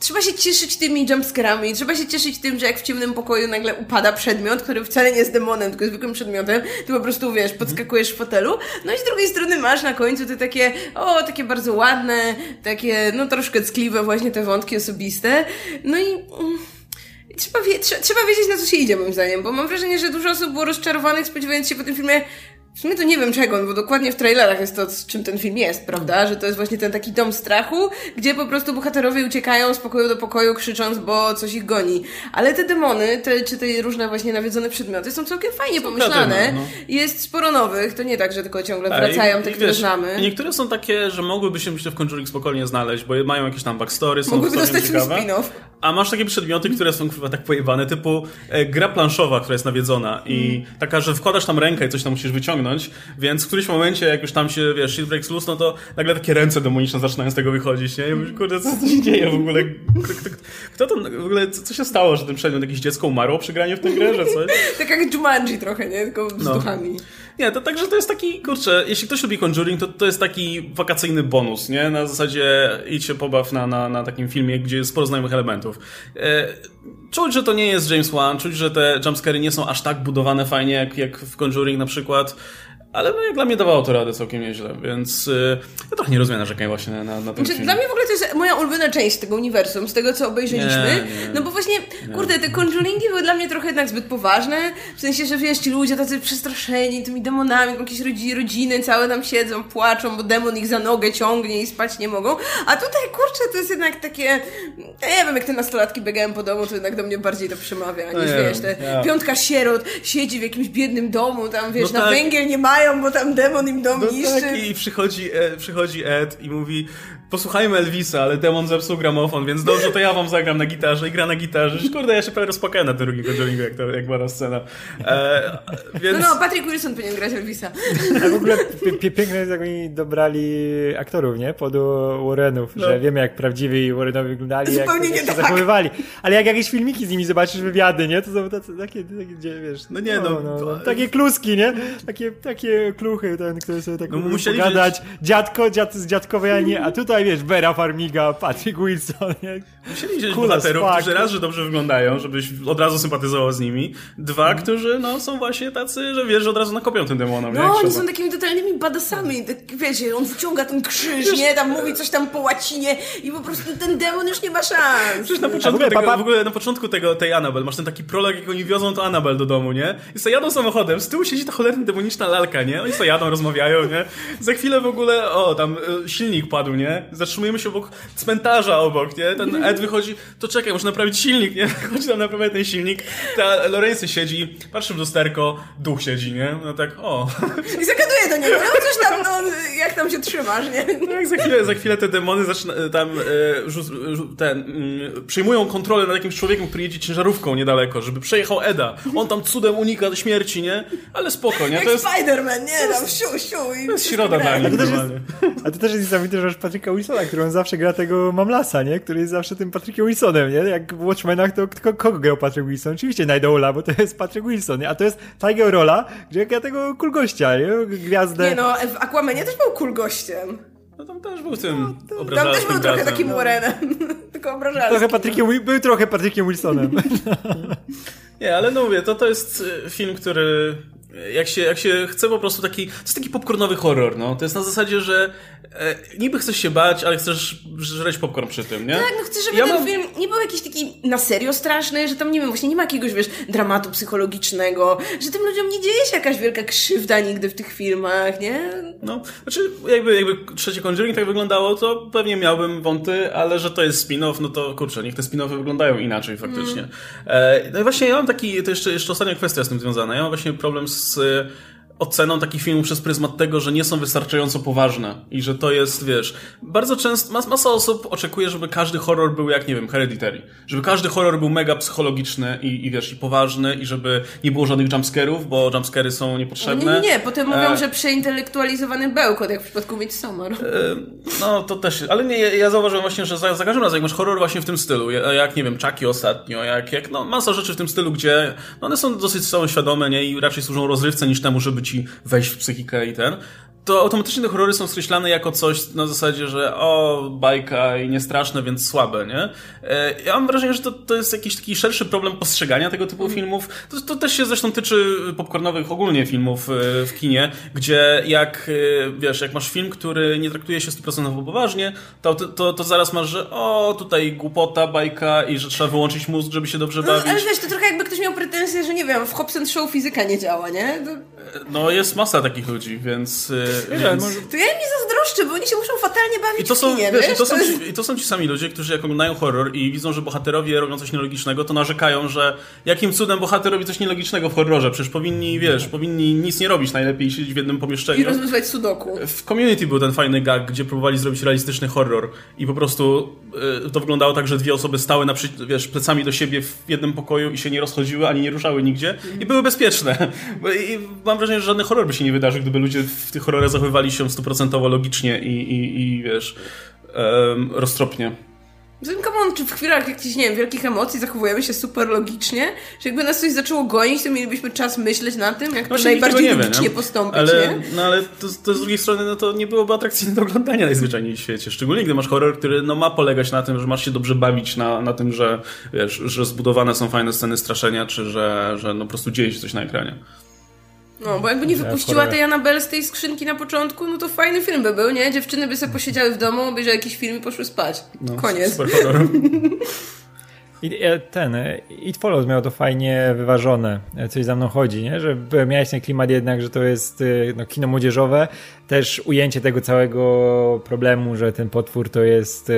trzeba się cieszyć tymi jumpscarami, trzeba się cieszyć tym, że jak w ciemnym pokoju nagle upada przedmiot, który wcale nie jest demonem, tylko zwykłym przedmiotem, ty po prostu, wiesz, podskakujesz w fotelu, no i z drugiej strony masz na końcu te takie, o, takie bardzo ładne, takie, no troszkę ckliwe właśnie te wątki osobiste, no i... Mm, trzeba, wie, trzeba, trzeba wiedzieć, na co się idzie, moim zdaniem, bo mam wrażenie, że dużo osób było rozczarowanych, spodziewając się po tym filmie, w sumie to nie wiem czego, bo dokładnie w trailerach jest to, z czym ten film jest, prawda? Że to jest właśnie ten taki dom strachu, gdzie po prostu bohaterowie uciekają z pokoju do pokoju, krzycząc, bo coś ich goni. Ale te demony, te, czy te różne właśnie nawiedzone przedmioty są całkiem fajnie pomyślane. No. Jest sporo nowych, to nie tak, że tylko ciągle wracają te, które znamy. Niektóre są takie, że mogłyby się myślę w Conjuring spokojnie znaleźć, bo mają jakieś tam backstory, są Mogłyby dostać spin-off. A masz takie przedmioty, które są chyba tak pojebane, typu e, gra planszowa, która jest nawiedzona i mm. taka, że wkładasz tam rękę i coś tam musisz wyciągnąć, więc w którymś momencie, jak już tam się, wiesz, shit breaks loose, no to nagle takie ręce demoniczne zaczynają z tego wychodzić, nie? I mówisz, kurde, co, się dzieje w ogóle? Kto, kto, kto to, w ogóle, co, co, się stało, że ten przedmiot, jakieś dziecko umarło przy graniu w tę grę, że coś? tak jak Jumanji trochę, nie? Tylko z no. duchami. Nie, to także to jest taki, kurczę, jeśli ktoś lubi Conjuring, to to jest taki wakacyjny bonus, nie? Na zasadzie idź się pobaw na, na, na takim filmie, gdzie jest sporo znajomych elementów. E, czuć, że to nie jest James Wan, czuć, że te jumpscary nie są aż tak budowane fajnie, jak, jak w Conjuring na przykład. Ale no, jak dla mnie dawało to radę całkiem nieźle, więc yy, ja trochę nie rozumiem narzekań właśnie na, na, na ten znaczy, Dla mnie w ogóle to jest moja ulubiona część tego uniwersum, z tego co obejrzeliśmy. Nie, nie, no bo właśnie, nie. kurde, te Conjuringi były dla mnie trochę jednak zbyt poważne, w sensie, że wiesz, ci ludzie tacy przestraszeni tymi demonami, jakieś rodziny, rodziny całe tam siedzą, płaczą, bo demon ich za nogę ciągnie i spać nie mogą. A tutaj, kurczę, to jest jednak takie, ja nie wiem, jak te nastolatki biegają po domu, to jednak do mnie bardziej to przemawia, niż no wiesz, te ja. piątka sierot siedzi w jakimś biednym domu, tam wiesz, no na tak. węgiel nie mają, bo tam demon im dom no niszczy. Tak, i przychodzi, e, przychodzi Ed i mówi posłuchajmy Elvisa, ale demon zepsuł gramofon, więc dobrze, to ja wam zagram na gitarze i gra na gitarze. Kurde, ja się prawie rozpłakałem na tym drugim Conjuringu, jak, to, jak była ta scena. E, więc... No, no, Patrick Wilson powinien grać Elvisa. A w ogóle piękne jest, jak oni dobrali aktorów, nie? Pod Warrenów, no. że wiemy, jak prawdziwi Warrenowie wyglądali, Zupełnie jak, jak się tak. zachowywali. Ale jak jakieś filmiki z nimi zobaczysz, wywiady, nie? To są tacy, takie, takie, gdzie, wiesz... No nie, no, no, no, takie kluski, nie? Takie, takie kluchy, ten, które sobie tak no, musieli pogadać. Dziadko, dziad, z dziadkowej Ani, a tutaj, wiesz, Vera Farmiga, Patrick Wilson, nie? Musieli wziąć cool bohaterów, którzy raz, że dobrze wyglądają, żebyś od razu sympatyzował z nimi. Dwa, mm. którzy, no, są właśnie tacy, że wiesz, że od razu nakopią tym demonom, No, oni są takimi totalnymi badasami. Tak, wiecie, on wyciąga ten krzyż, nie? Tam mówi coś tam po łacinie i po prostu ten demon już nie ma szans. Przecież na początku, tego, papa... w ogóle na początku tego, tej Annabel, masz ten taki prolog, jak oni wiozą to Annabel do domu, nie? I sobie jadą samochodem, z tyłu siedzi ta cholerna demoniczna lalka, nie? Oni sobie jadą, rozmawiają, nie? Za chwilę w ogóle, o, tam y, silnik padł, nie? Zatrzymujemy się obok cmentarza obok, nie? Ten Ed wychodzi, to czekaj, muszę naprawić silnik, nie? Chodzi tam naprawiać ten silnik, ta Lorenzy siedzi, patrzy w lusterko, duch siedzi, nie? No tak, o. I zagaduje do niego, no coś tam, no, jak tam się trzymasz, nie? No jak za chwilę, za chwilę te demony zaczyna, tam e, ten, mm, przyjmują kontrolę nad jakimś człowiekiem, który jedzie ciężarówką niedaleko, żeby przejechał Eda. On tam cudem unika śmierci, nie? Ale spoko, nie? Jak to jest... Spider-Man, nie? Tam siu, siu i To jest środa dla nich, A to też jest niesamowite, że masz Patryka Wilsona, który on zawsze gra tego Mamlasa, nie? Który jest zawsze tym Patrykiem Wilsonem, nie? Jak w Watchmenach to kto, kogo grał Patrick Wilson? Oczywiście Night bo to jest Patrick Wilson, nie? A to jest Tiger Rolla, gdzie ja tego cool gościa, nie? Gwiazdę. Nie no, w Aquamanie też był cool gościem. No tam też był tym no, Tam też był trochę takim no. Warrenem, tylko obrażalskim. Trochę Patrickiem, był trochę Patrickiem Wilsonem. Nie, ale no mówię, to, to jest film, który jak się, jak się chce po prostu taki, to jest taki popcornowy horror, no. To jest na zasadzie, że e, niby chcesz się bać, ale chcesz żreć popcorn przy tym, nie? Tak, no chcę, żeby ja ten mam... film nie był jakiś taki na serio straszny, że tam, nie wiem, właśnie nie ma jakiegoś, wiesz, dramatu psychologicznego, że tym ludziom nie dzieje się jakaś wielka krzywda nigdy w tych filmach, nie? No, znaczy, jakby, jakby trzecie Conjuring tak wyglądało, to pewnie miałbym wąty, ale że to jest spin-off, no to kurczę, niech te spin-offy wyglądają inaczej faktycznie. Mm. E, no i właśnie ja mam taki, to jeszcze, jeszcze ostatnia kwestia z tym związana, ja mam właśnie problem z z oceną takich filmów przez pryzmat tego, że nie są wystarczająco poważne i że to jest, wiesz, bardzo często, mas, masa osób oczekuje, żeby każdy horror był jak, nie wiem, Hereditary. Żeby każdy horror był mega psychologiczny i, i wiesz, i poważny i żeby nie było żadnych jumpscarów, bo jumpscary są niepotrzebne. Nie, nie, nie. potem mówią, e... że przeintelektualizowany bełkot, jak w przypadku Midsommar. E... No, to też, ale nie, ja zauważyłem właśnie, że za, za każdym razem, jak masz horror właśnie w tym stylu, jak, nie wiem, Chucky ostatnio, jak, jak, no, masa rzeczy w tym stylu, gdzie, no, one są dosyć samoświadome, nie, i raczej służą rozrywce niż temu, żeby ci wejść w psychikę i ten, to automatycznie te horrory są skreślane jako coś na zasadzie, że o, bajka i niestraszne, więc słabe, nie? E, ja mam wrażenie, że to, to jest jakiś taki szerszy problem postrzegania tego typu mm. filmów. To, to też się zresztą tyczy popcornowych ogólnie filmów e, w kinie, gdzie jak, e, wiesz, jak masz film, który nie traktuje się 100% poważnie, to, to, to zaraz masz, że o, tutaj głupota, bajka i że trzeba wyłączyć mózg, żeby się dobrze bawić. No, ale wiesz, to trochę jakby ktoś miał pretensję, że nie wiem, w Hobson Show fizyka nie działa, nie? To... No jest masa takich ludzi, więc... więc... To ja im nie zazdroszczę, bo oni się muszą fatalnie bawić I to są, kinie, wiesz, I to, są ci, I to są ci sami ludzie, którzy jak oglądają horror i widzą, że bohaterowie robią coś nielogicznego, to narzekają, że jakim cudem bohater robi coś nielogicznego w horrorze, przecież powinni, wiesz, powinni nic nie robić, najlepiej siedzieć w jednym pomieszczeniu. I rozwiązywać sudoku. W Community był ten fajny gag, gdzie próbowali zrobić realistyczny horror i po prostu y, to wyglądało tak, że dwie osoby stały na, wiesz, plecami do siebie w jednym pokoju i się nie rozchodziły, ani nie ruszały nigdzie i były bezpieczne. I mam wrażenie, że żadny horror by się nie wydarzył, gdyby ludzie w tych horrorach zachowywali się stuprocentowo logicznie i, i, i wiesz, um, roztropnie. Come czy w chwilach jakichś, nie wiem, wielkich emocji zachowujemy się super logicznie, że jakby nas coś zaczęło gonić, to mielibyśmy czas myśleć na tym, jak to najbardziej logicznie postąpić, ale, nie? No ale to, to, z drugiej strony, no to nie byłoby atrakcyjne do oglądania najzwyczajniej w świecie. Szczególnie gdy masz horror, który no, ma polegać na tym, że masz się dobrze bawić na, na tym, że wiesz, że zbudowane są fajne sceny straszenia, czy że, że no, po prostu dzieje się coś na ekranie. No, bo jakby nie wypuściła tej Annabelle z tej skrzynki na początku, no to fajny film by był, nie? Dziewczyny by sobie posiedziały w domu, obejrzały jakiś film i poszły spać. No, Koniec. I e, ten, e, It Follows miał to fajnie wyważone, e, coś za mną chodzi, nie? Że miałeś ten klimat jednak, że to jest no, kino młodzieżowe, też ujęcie tego całego problemu, że ten potwór to jest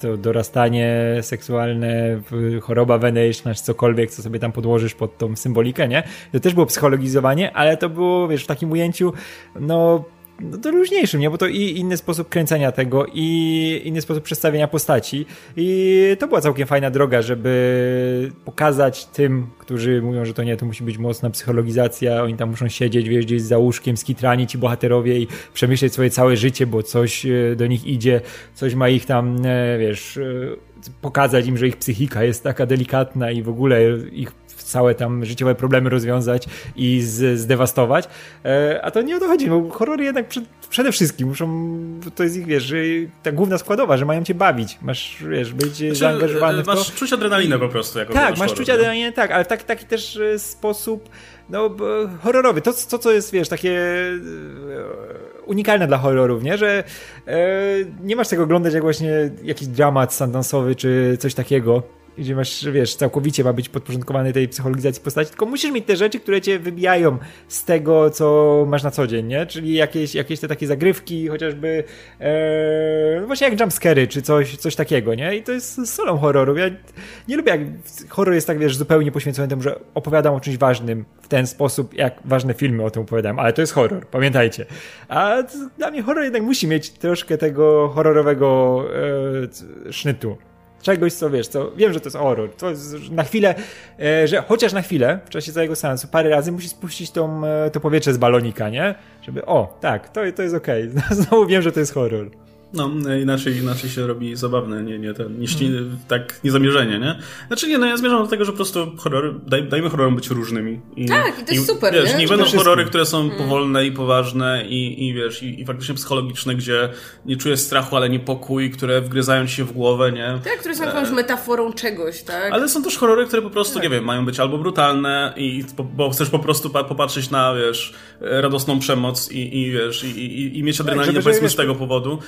to dorastanie seksualne, choroba weneyczna, czy cokolwiek, co sobie tam podłożysz pod tą symbolikę, nie? To też było psychologizowanie, ale to było, wiesz, w takim ujęciu, no no to luźniejszym, nie? Bo to i inny sposób kręcenia tego, i inny sposób przedstawienia postaci. I to była całkiem fajna droga, żeby pokazać tym, którzy mówią, że to nie, to musi być mocna psychologizacja, oni tam muszą siedzieć, wiesz, gdzieś za łóżkiem, skitrani ci bohaterowie i przemyśleć swoje całe życie, bo coś e, do nich idzie, coś ma ich tam, e, wiesz, e, pokazać im, że ich psychika jest taka delikatna i w ogóle ich całe tam życiowe problemy rozwiązać i z, zdewastować. E, a to nie o to chodzi, bo horrory jednak przed, przede wszystkim muszą, to jest ich, wiesz, ta główna składowa, że mają cię bawić. Masz, wiesz, być znaczy, zaangażowany w to. Masz czuć adrenalinę po prostu. Jako tak, masz czuć adrenalinę, tak, ale tak, taki też e, sposób no, horrorowy. To, to, co jest, wiesz, takie e, unikalne dla horrorów, nie? Że e, nie masz tego oglądać jak właśnie jakiś dramat sandansowy czy coś takiego gdzie masz, wiesz, całkowicie ma być podporządkowany tej psychologizacji postaci, tylko musisz mieć te rzeczy, które cię wybijają z tego, co masz na co dzień, nie? Czyli jakieś, jakieś te takie zagrywki, chociażby e, no właśnie jak jumpscary, czy coś, coś takiego, nie? I to jest solą horroru. Ja nie lubię, jak horror jest tak, wiesz, zupełnie poświęcony temu, że opowiadam o czymś ważnym w ten sposób, jak ważne filmy o tym opowiadam, ale to jest horror, pamiętajcie. A dla mnie horror jednak musi mieć troszkę tego horrorowego e, sznytu czegoś, co wiesz, co wiem, że to jest horror. To jest na chwilę, e, że chociaż na chwilę, w czasie całego seansu, parę razy musi spuścić tą, e, to powietrze z balonika, nie? Żeby, o, tak, to, to jest okej. Okay. Znowu wiem, że to jest horror. No, inaczej, inaczej się robi zabawne, nie, nie, ten, niż hmm. tak niezamierzenie, nie? Znaczy nie, no ja zmierzam do tego, że po prostu horrory, daj, dajmy horrorom być różnymi. I, tak, i to jest i, super, wiesz, nie? Niech będą horrory, które są hmm. powolne i poważne i, i wiesz, i, i faktycznie psychologiczne, gdzie nie czujesz strachu, ale niepokój, które wgryzają ci się w głowę, nie? Tak, które są jakąś metaforą czegoś, tak? Ale są też horrory, które po prostu, tak. nie wiem, mają być albo brutalne i bo chcesz po prostu popatrzeć na, wiesz, radosną przemoc i, i wiesz, i, i, i mieć tak, adrenalinę, tak, powiedzmy, z tego powodu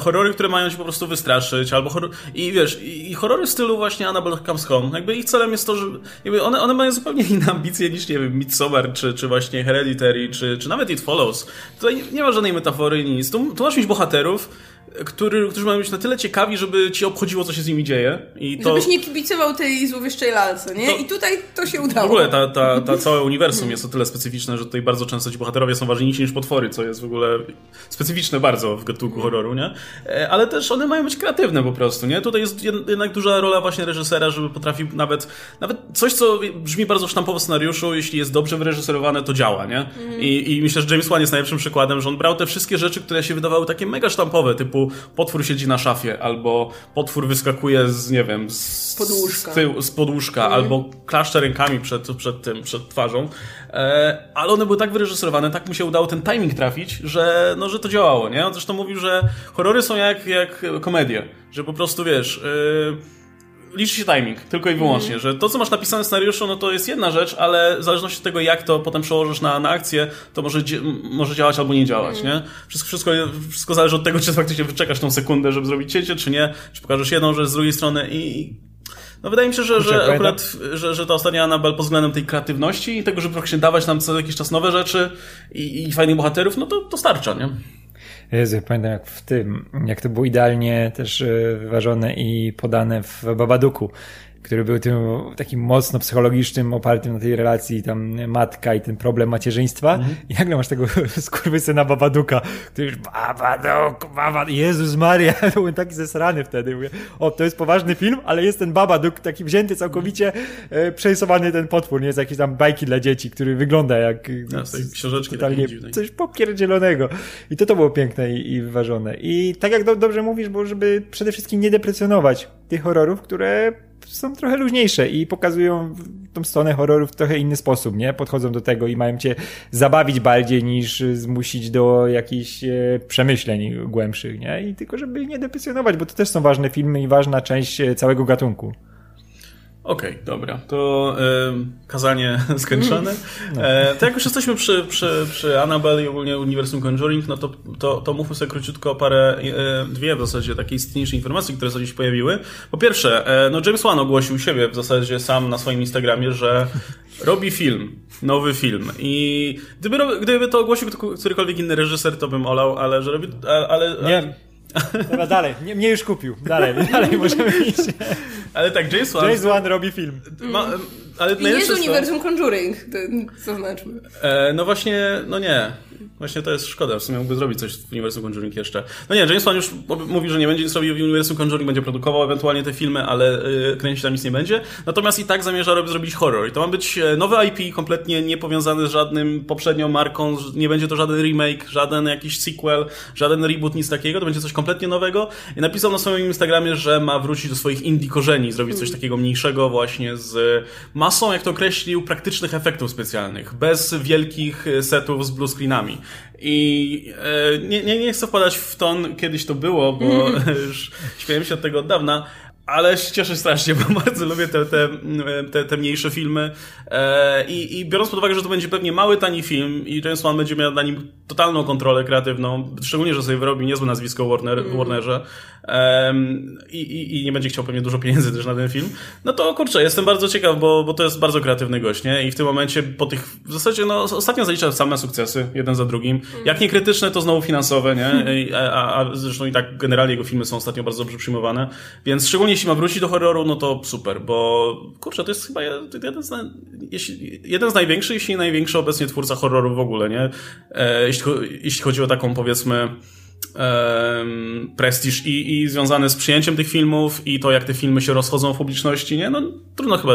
horrory, które mają ci po prostu wystraszyć, albo horror... i wiesz, i, i horrory w stylu właśnie Annabelle Comes Home, jakby ich celem jest to, że jakby one, one mają zupełnie inne ambicje niż, nie wiem, Midsommar, czy, czy właśnie Hereditary, czy, czy nawet It Follows. Tutaj nie, nie ma żadnej metafory, nic. Tu, tu masz mieć bohaterów, który, którzy mają być na tyle ciekawi, żeby ci obchodziło, co się z nimi dzieje. I to... Żebyś nie kibicował tej złowieszczej lalce, nie? To... I tutaj to się udało. W ogóle ta, ta, ta całe uniwersum jest o tyle specyficzne, że tutaj bardzo często ci bohaterowie są ważniejsi niż potwory, co jest w ogóle specyficzne bardzo w gatunku horroru, nie? E, ale też one mają być kreatywne po prostu, nie? Tutaj jest jednak duża rola właśnie reżysera, żeby potrafił nawet, nawet coś, co brzmi bardzo sztampowo w scenariuszu, jeśli jest dobrze wyreżyserowane, to działa, nie? I, I myślę, że James Wan jest najlepszym przykładem, że on brał te wszystkie rzeczy, które się wydawały takie mega sztampowe, typu potwór siedzi na szafie, albo potwór wyskakuje z, nie wiem, z podłóżka, z, z podłóżka mm. albo klaszcze rękami przed, przed tym, przed twarzą. E, ale one były tak wyreżyserowane, tak mu się udało ten timing trafić, że, no, że to działało, nie? On zresztą mówił, że horrory są jak, jak komedie, że po prostu, wiesz... Yy, liczy się timing, tylko i wyłącznie, mm. że to, co masz napisane w scenariuszu, no to jest jedna rzecz, ale w zależności od tego, jak to potem przełożysz na, na akcję, to może, może działać albo nie działać, mm. nie? Wszystko, wszystko, wszystko zależy od tego, czy faktycznie wyczekasz tą sekundę, żeby zrobić cięcie, czy nie, czy pokażesz jedną rzecz z drugiej strony i no wydaje mi się, że, że akurat, że, że ta ostatnia Anabel pod względem tej kreatywności i tego, żeby praktycznie dawać nam co jakiś czas nowe rzeczy i, i fajnych bohaterów, no to, to starcza, nie? Jezu, pamiętam jak w tym, jak to było idealnie też e, wyważone i podane w Babaduku który był tym takim mocno psychologicznym, opartym na tej relacji tam matka i ten problem macierzyństwa. Mm -hmm. I nagle masz tego skurwysyna Babaduka, który już Babaduk, Babaduk, Jezus Maria, to byłem taki zesrany wtedy. Mówię, o, to jest poważny film, ale jest ten Babaduk taki wzięty całkowicie, e, przerysowany ten potwór, nie jest jakieś tam bajki dla dzieci, który wygląda jak ja, z tej książeczki totalnie coś popierdzielonego. I to to było piękne i, i wyważone. I tak jak do, dobrze mówisz, bo żeby przede wszystkim nie deprecjonować tych horrorów, które są trochę luźniejsze i pokazują tą stronę horroru w trochę inny sposób, nie? Podchodzą do tego i mają cię zabawić bardziej niż zmusić do jakichś e, przemyśleń głębszych, nie? I tylko żeby nie deprecjonować, bo to też są ważne filmy i ważna część e, całego gatunku. Okej, okay, dobra. To kazanie skończone. E, to jak już jesteśmy przy, przy, przy Annabelle i ogólnie uniwersum Conjuring, no to, to, to mówmy sobie króciutko parę, e, dwie w zasadzie takie istotniejsze informacje, które sobie się pojawiły. Po pierwsze, e, no James Wan ogłosił siebie w zasadzie sam na swoim Instagramie, że robi film, nowy film. I gdyby, gdyby to ogłosił którykolwiek inny reżyser, to bym olał, ale że robi... Ale, ale, Nie. Dobra, dalej. Nie, mnie już kupił. Dalej, dalej możemy iść. Ale tak, James Wan... James Wan robi film. Ma, ale I nie z uniwersum Conjuring, to, co znaczy? E, no właśnie, no nie. Właśnie to jest szkoda, w sumie mógłby zrobić coś w uniwersum Conjuring jeszcze. No nie, James Wan już mówi, że nie będzie nic robił w uniwersum Conjuring, będzie produkował ewentualnie te filmy, ale yy, kręcić tam nic nie będzie. Natomiast i tak zamierza zrobić horror. I to ma być e, nowy IP, kompletnie niepowiązany z żadnym poprzednią marką, nie będzie to żaden remake, żaden jakiś sequel, żaden reboot, nic takiego, to będzie coś kompletnie nowego. I napisał na swoim Instagramie, że ma wrócić do swoich indie korzeni, zrobić coś takiego mniejszego właśnie z masą, jak to określił, praktycznych efektów specjalnych, bez wielkich setów z blue screenami. I e, nie, nie, nie chcę wpadać w ton, kiedyś to było, bo już śmiałem się od tego od dawna, ale się cieszę strasznie, bo bardzo lubię te, te, te, te mniejsze filmy. E, i, I biorąc pod uwagę, że to będzie pewnie mały, tani film i James Wan będzie miał na nim totalną kontrolę kreatywną, szczególnie, że sobie wyrobi niezłe nazwisko Warner, mm. Warnerze um, i, i, nie będzie chciał pewnie dużo pieniędzy też na ten film, no to kurczę, jestem bardzo ciekaw, bo, bo to jest bardzo kreatywny gość, nie? I w tym momencie po tych, w zasadzie, no ostatnio zalicza same sukcesy, jeden za drugim. Mm. Jak nie krytyczne, to znowu finansowe, nie? A, a zresztą i tak generalnie jego filmy są ostatnio bardzo dobrze przyjmowane, więc szczególnie jeśli ma wrócić do horroru, no to super, bo kurczę, to jest chyba jeden z, jeden z największych, jeśli nie największy obecnie twórca horroru w ogóle, nie? E, jeśli, jeśli chodzi o taką, powiedzmy, prestiż i, i związane z przyjęciem tych filmów i to, jak te filmy się rozchodzą w publiczności, nie? No trudno chyba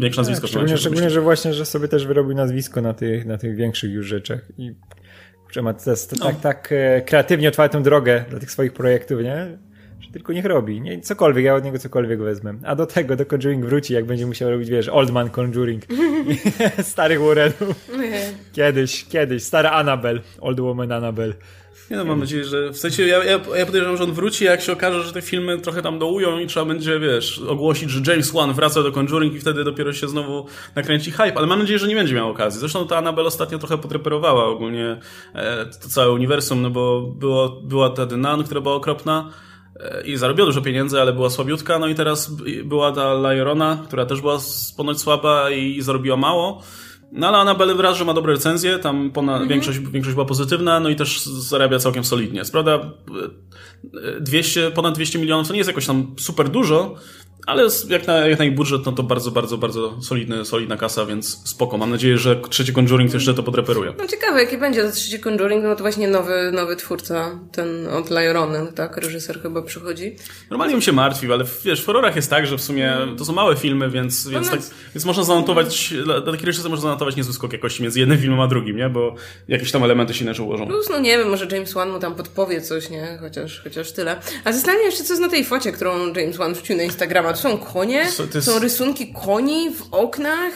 większe nazwisko. Tak, szczególnie, szczególnie że właśnie, że sobie też wyrobił nazwisko na tych, na tych większych już rzeczach i że ma też no. tak, tak e, kreatywnie otwartą drogę dla tych swoich projektów, nie? tylko niech robi. Nie, cokolwiek, ja od niego cokolwiek wezmę. A do tego, do Conjuring wróci, jak będzie musiał robić, wiesz, Old Man Conjuring. Starych Warrenów. Kiedyś, kiedyś. Stara Annabelle. Old Woman Annabelle. Nie no, mam nadzieję, że w sensie ja, ja, ja podejrzewam, że on wróci, jak się okaże, że te filmy trochę tam dołują i trzeba będzie, wiesz, ogłosić, że James Wan wraca do Conjuring i wtedy dopiero się znowu nakręci hype, ale mam nadzieję, że nie będzie miał okazji. Zresztą ta Annabelle ostatnio trochę potreperowała ogólnie e, to całe uniwersum, no bo było, była ta Nun, która była okropna, i zarobiła dużo pieniędzy, ale była słabiutka. No i teraz była ta Lajorona, która też była ponoć słaba i zarobiła mało. No ale Annabelle wraz, że ma dobre recenzje, tam ponad, mhm. większość, większość była pozytywna, no i też zarabia całkiem solidnie. Prawda, 200, ponad 200 milionów to nie jest jakoś tam super dużo, ale jak na, jak na ich budżet, no to bardzo, bardzo, bardzo solidny, solidna kasa, więc spoko. Mam nadzieję, że trzeci Conjuring jeszcze to podreperuje. No ciekawe, jaki będzie to trzeci Conjuring, no to właśnie nowy, nowy twórca, ten od Lajorony, tak? Reżyser chyba przychodzi. Normalnie bym się martwił, ale wiesz, w horrorach jest tak, że w sumie to są małe filmy, więc, więc, tak, więc można zanotować, dla takiego reżysera można zanotować niezły skok jakości między jednym filmem a drugim, nie? Bo jakieś tam elementy się inaczej ułożą. Plus, no nie wiem, może James Wan mu tam podpowie coś, nie? Chociaż, chociaż tyle. A zastanawiam się jeszcze, co jest na tej focie, którą James Wan wrzucił na Instagrama. To są konie? To jest... Są rysunki koni w oknach?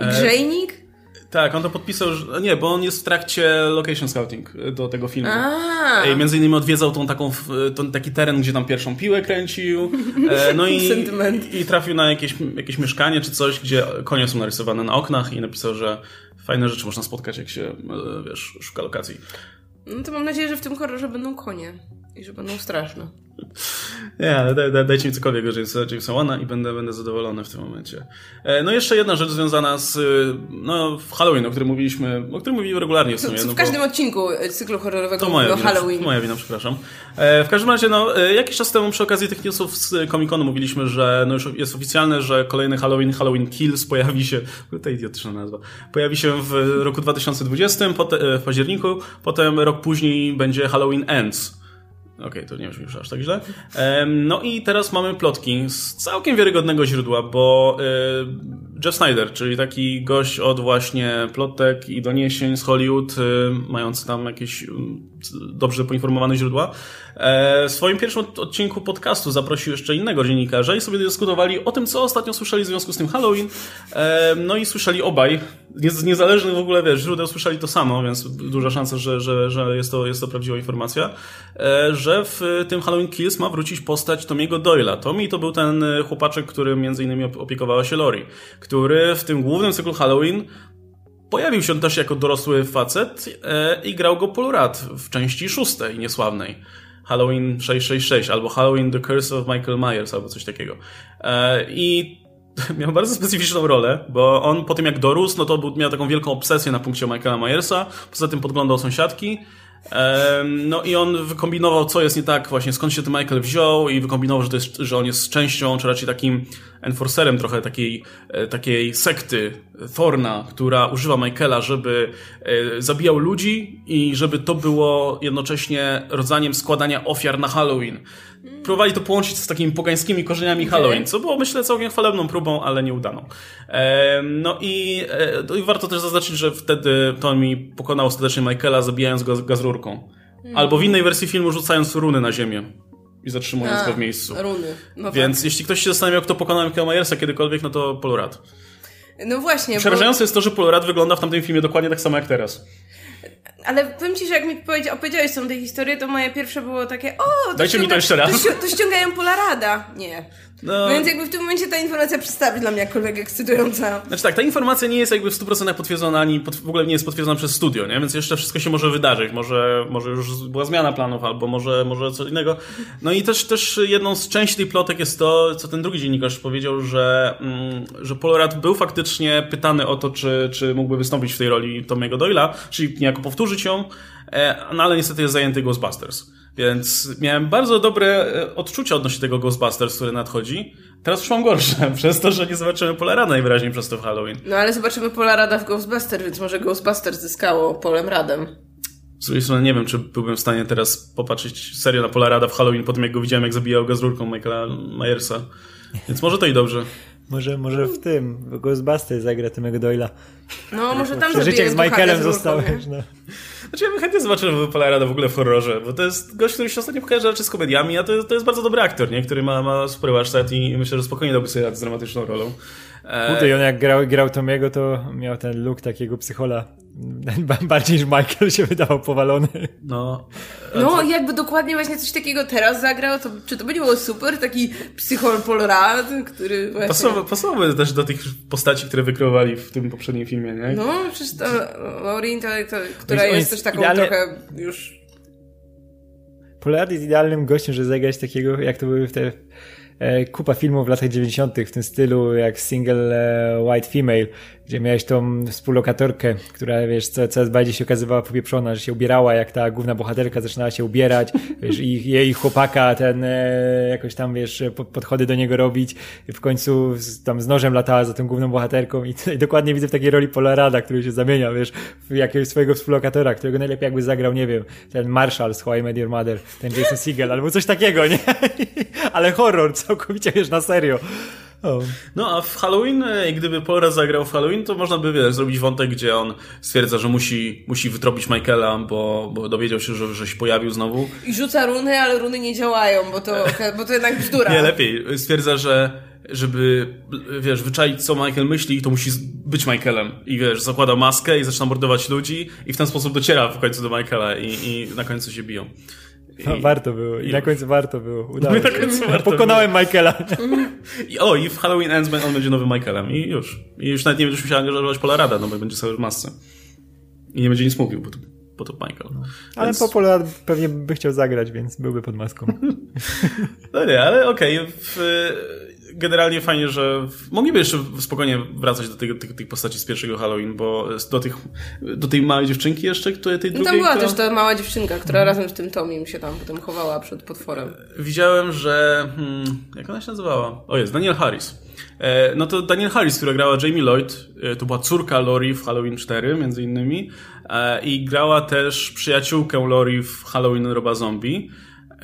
I e, grzejnik? Tak, on to podpisał, że, nie, bo on jest w trakcie location scouting do tego filmu. A. I między innymi odwiedzał tą taką, ten taki teren, gdzie tam pierwszą piłę kręcił. E, no i, i trafił na jakieś, jakieś mieszkanie czy coś, gdzie konie są narysowane na oknach i napisał, że fajne rzeczy można spotkać, jak się, e, wiesz, szuka lokacji. No to mam nadzieję, że w tym horrorze będą konie i że będą straszne. Nie, daj, daj, dajcie mi cokolwiek Jamesa, Jamesa Wana i będę, będę zadowolony w tym momencie. E, no jeszcze jedna rzecz związana z no, Halloween, o którym mówiliśmy, o którym mówimy regularnie w sumie. w no każdym odcinku cyklu horrorowego to moja wina, Halloween. To moja wina, przepraszam. E, w każdym razie, no, e, jakiś czas temu przy okazji tych newsów z Comic-Conu mówiliśmy, że no już jest oficjalne, że kolejny Halloween, Halloween Kills pojawi się, to idiotyczna nazwa, pojawi się w roku 2020, w październiku, potem rok później będzie Halloween Ends Okej, okay, to nie brzmi już aż tak źle. No i teraz mamy plotki z całkiem wiarygodnego źródła, bo e, Jeff Snyder, czyli taki gość od właśnie plotek i doniesień z Hollywood, e, mający tam jakieś dobrze poinformowane źródła, e, w swoim pierwszym odcinku podcastu zaprosił jeszcze innego dziennikarza i sobie dyskutowali o tym, co ostatnio słyszeli w związku z tym Halloween. No i słyszeli obaj, z niezależnych w ogóle wiesz, źródeł słyszeli to samo, więc duża szansa, że, że, że jest, to, jest to prawdziwa informacja, że w tym Halloween Kills ma wrócić postać Tomiego Doyla. Tommy to był ten chłopaczek, który między innymi opiekowała się Lori, który w tym głównym cyklu Halloween pojawił się też jako dorosły facet e, i grał go Paul w części szóstej, niesławnej. Halloween 666 albo Halloween The Curse of Michael Myers albo coś takiego. E, I miał bardzo specyficzną rolę, bo on po tym jak dorósł, no to był, miał taką wielką obsesję na punkcie Michaela Myersa, poza tym podglądał sąsiadki, no i on wykombinował, co jest nie tak, właśnie skąd się ten Michael wziął i wykombinował, że, to jest, że on jest częścią, czy raczej takim enforcerem trochę takiej, e, takiej sekty Thorna, która używa Michaela, żeby e, zabijał ludzi i żeby to było jednocześnie rodzajem składania ofiar na Halloween. Próbowali to połączyć z takimi pogańskimi korzeniami Halloween, co było myślę całkiem chwalebną próbą, ale nieudaną. E, no i, e, i warto też zaznaczyć, że wtedy Tommy pokonał ostatecznie Michaela, zabijając go gazrurką. Albo w innej wersji filmu rzucając runy na ziemię i zatrzymując A, go w miejscu. Runy. No Więc tak. jeśli ktoś się zastanawiał, kto pokonał Michaela Myersa kiedykolwiek, no to Polorad. No właśnie. Przerażające jest to, że Polorad wygląda w tamtym filmie dokładnie tak samo jak teraz. Ale powiem ci, że jak mi powiedzia- opowiedziałeś tą tę historię, to moje pierwsze było takie, o, to Dajcie mi to jeszcze raz. To, to ściągają Polarada. Nie. No. Więc jakby w tym momencie ta informacja przestała być dla mnie jakkolwiek ekscytująca. Znaczy tak, ta informacja nie jest jakby w 100% potwierdzona, ani pod, w ogóle nie jest potwierdzona przez studio, nie? Więc jeszcze wszystko się może wydarzyć. Może, może już była zmiana planów, albo może, może co innego. No i też, też jedną z części tej plotek jest to, co ten drugi dziennikarz powiedział, że, mm, że Polorad był faktycznie pytany o to, czy, czy mógłby wystąpić w tej roli Tomiego Doyla, czyli niejako powtórzyć ją, e, no ale niestety jest zajęty Ghostbusters. Więc miałem bardzo dobre e, odczucia odnośnie tego Ghostbusters, który nadchodzi. Teraz już mam gorsze, przez to, że nie zobaczymy Polarada najwyraźniej przez to w Halloween. No ale zobaczymy Polarada w Ghostbuster, więc może Ghostbuster zyskało Polem Radem. Z drugiej strony nie wiem, czy byłbym w stanie teraz popatrzeć serio na Polarada w Halloween po tym, jak go widziałem, jak zabijał go z rurką Michaela Myersa. Więc może to i dobrze. Może, może w tym, w Ghostbusters zagra Tomego Doyla. No może tam Przeżycie zabiję z Michaelem zostałeś. No. Znaczy ja bym chętnie zobaczył Polarada w ogóle w horrorze, bo to jest gość, który się ostatnio kojarzy raczej z komediami, a to jest, to jest bardzo dobry aktor, nie? Który ma, ma spory warsztat i myślę, że spokojnie dałby sobie radę z dramatyczną rolą. E, Kurde, i on jak grał, grał Tomiego, to miał ten look takiego psychola. Bardziej niż Michael się wydawał powalony. no, No i jakby dokładnie właśnie coś takiego teraz zagrał, to czy to by nie było super? Taki psychol Polrad, który właśnie... pasowa, pasowałby też do tych postaci, które wykreowali w tym poprzednim filmie, nie? No, przecież to, to, która jest, jest też taką idealnie- trochę już... Polarad jest idealnym gościem, żeby zagrać takiego, jak to były w te kupa filmów w latach 90. w tym stylu, jak Single e, White Female, gdzie miałeś tą współlokatorkę, która, wiesz, co, coraz bardziej się okazywała popieprzona, że się ubierała, jak ta główna bohaterka zaczynała się ubierać, wiesz, i jej chłopaka ten e, jakoś tam, wiesz, po- podchody do niego robić i w końcu z, tam z nożem latała za tą główną bohaterką i tutaj dokładnie widzę w takiej roli Polarada, który się zamienia, wiesz, w jakiegoś swojego współlokatora, którego najlepiej jakby zagrał, nie wiem, ten Marshall z How I Met Your Mother, ten Jason Segel, albo coś takiego, nie? Ale horror, całkowicie, wiesz, na serio. No a w Halloween, e, gdyby Polora zagrał w Halloween, to można by wiesz, zrobić wątek, gdzie on stwierdza, że musi, musi wytropić Michaela, bo, bo dowiedział się, że, że się pojawił znowu. I rzuca runy, ale runy nie działają, bo to, bo to jednak bzdura. Nie, lepiej. Stwierdza, że żeby, wiesz, wyczaić, co Michael myśli, to musi być Michaelem. I wiesz, zakłada maskę i zaczyna mordować ludzi i w ten sposób dociera w końcu do Michaela i, i na końcu się biją. I, No, warto było. I, i- na końcu warto było. Udało się. warto Pokonałem Michaela. I, o, i w Halloween Ends on będzie nowym Michaelem. I już. I już nawet nie będziesz musiał angażować Polarada, no bo będzie sobie w masce. I nie będzie nic mówił, bo to, bo to Michael. Ale Więc- Popola pewnie by chciał zagrać, więc byłby pod maską. No nie, ale okej. w- Generalnie fajnie, że mogliby jeszcze spokojnie wracać do tych, tych, tych postaci z pierwszego Halloween, bo do, tych, do tej małej dziewczynki jeszcze, której tej No drugiej, tam była która... też ta mała dziewczynka, która razem z tym Tomim się tam potem chowała przed potworem. Widziałem, że... Hmm, jak ona się nazywała? O jest, Daniel Harris. E, no to Daniel Harris, która grała Jamie Lloyd, e, to była córka Lori w Halloween 4, między innymi, e, i grała też przyjaciółkę Lori w Halloween Roba Zombie.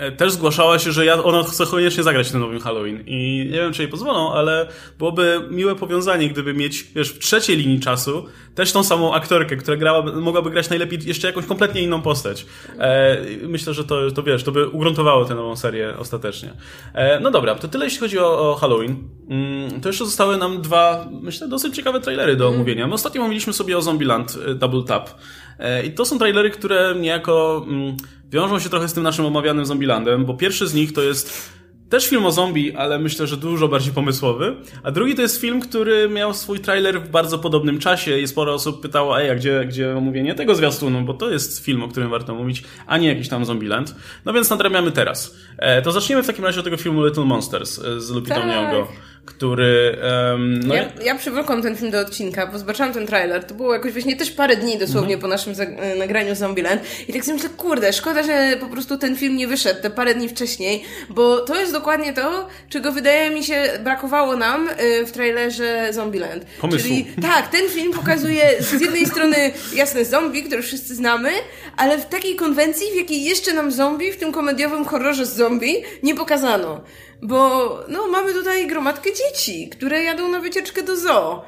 E, Też zgłaszała się, że ja, ona chce koniecznie zagrać w tym nowym Halloween. I nie wiem, czy jej pozwolą, ale byłoby miłe powiązanie, gdyby mieć, wiesz, w trzeciej linii czasu też tą samą aktorkę, która grała, mogłaby grać najlepiej jeszcze jakąś kompletnie inną postać. E, myślę, że to, to wiesz, to by ugruntowało tę nową serię ostatecznie. E, no dobra, to tyle jeśli chodzi o, o Halloween. Mm, to jeszcze zostały nam dwa, myślę, dosyć ciekawe trailery do omówienia. My ostatnio mówiliśmy sobie o Zombieland e, Double Tap. E, I to są trailery, które niejako mm, wiążą się trochę z tym naszym omawianym Zombielandem, bo pierwszy z nich to jest też film o zombie, ale myślę, że dużo bardziej pomysłowy. A drugi to jest film, który miał swój trailer w bardzo podobnym czasie i sporo osób pytało, ej, a gdzie, gdzie omówienie tego zwiastunu? Bo to jest film, o którym warto mówić, a nie jakiś tam Zombieland. No więc nadrabiamy teraz. E, to zacznijmy w takim razie od tego filmu Little Monsters e, z Lupitą Tak. Nyong'o, który... Um, no ja, ja przywlekłam ten film do odcinka, bo zobaczyłam ten trailer. To było jakoś właśnie też parę dni dosłownie mhm. po naszym e, nagraniu Zombieland. I tak sobie myślę, kurde, szkoda, że po prostu ten film nie wyszedł te parę dni wcześniej, bo to jest dokładnie to, czego wydaje mi się brakowało nam e, w trailerze Zombieland. Pomysłu. Czyli tak, ten film pokazuje z jednej strony jasne zombie, które wszyscy znamy, ale w takiej konwencji, w jakiej jeszcze nam zombie w tym komediowym horrorze z zombie nie pokazano. Bo no, mamy tutaj gromadkę dzieci, które jadą na wycieczkę do zoo,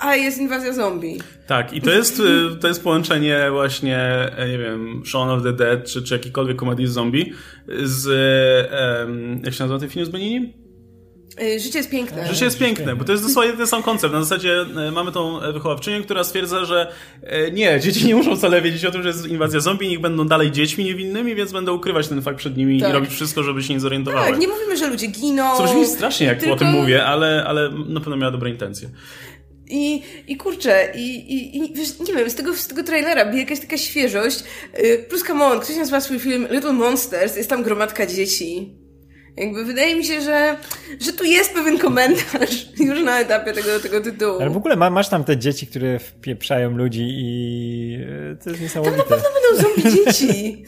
a jest inwazja zombie. Tak, i to jest, y, to jest połączenie właśnie, e, nie wiem, Shaun of the Dead, czy, czy jakikolwiek komedii z zombie, z, um, jak się nazywa ten film z Benini? Y, życie jest piękne. Życie jest piękne, bo to jest dosłownie ten sam koncept. Na zasadzie e, mamy tą wychowawczynię, która stwierdza, że nie, dzieci nie muszą wcale wiedzieć o tym, że jest inwazja zombie, niech będą dalej dziećmi niewinnymi, więc będą ukrywać ten fakt przed nimi tak. i robić wszystko, żeby się nie zorientowały. Tak, nie mówimy, że ludzie giną. Co brzmi strasznie, jak tylko... o tym mówię, ale, ale na pewno miała dobre intencje. I, i kurczę, i, i, i wiesz, nie wiem, z tego, z tego trailera bije jakaś taka świeżość. Y, plus, come on, ktoś nazywa swój film Little Monsters, jest tam gromadka dzieci. Jakby wydaje mi się, że, że tu jest pewien komentarz już na etapie tego, tego tytułu. Ale w ogóle ma, masz tam te dzieci, które wpieprzają ludzi i e, to jest niesamowite. Tam na pewno będą zombie dzieci.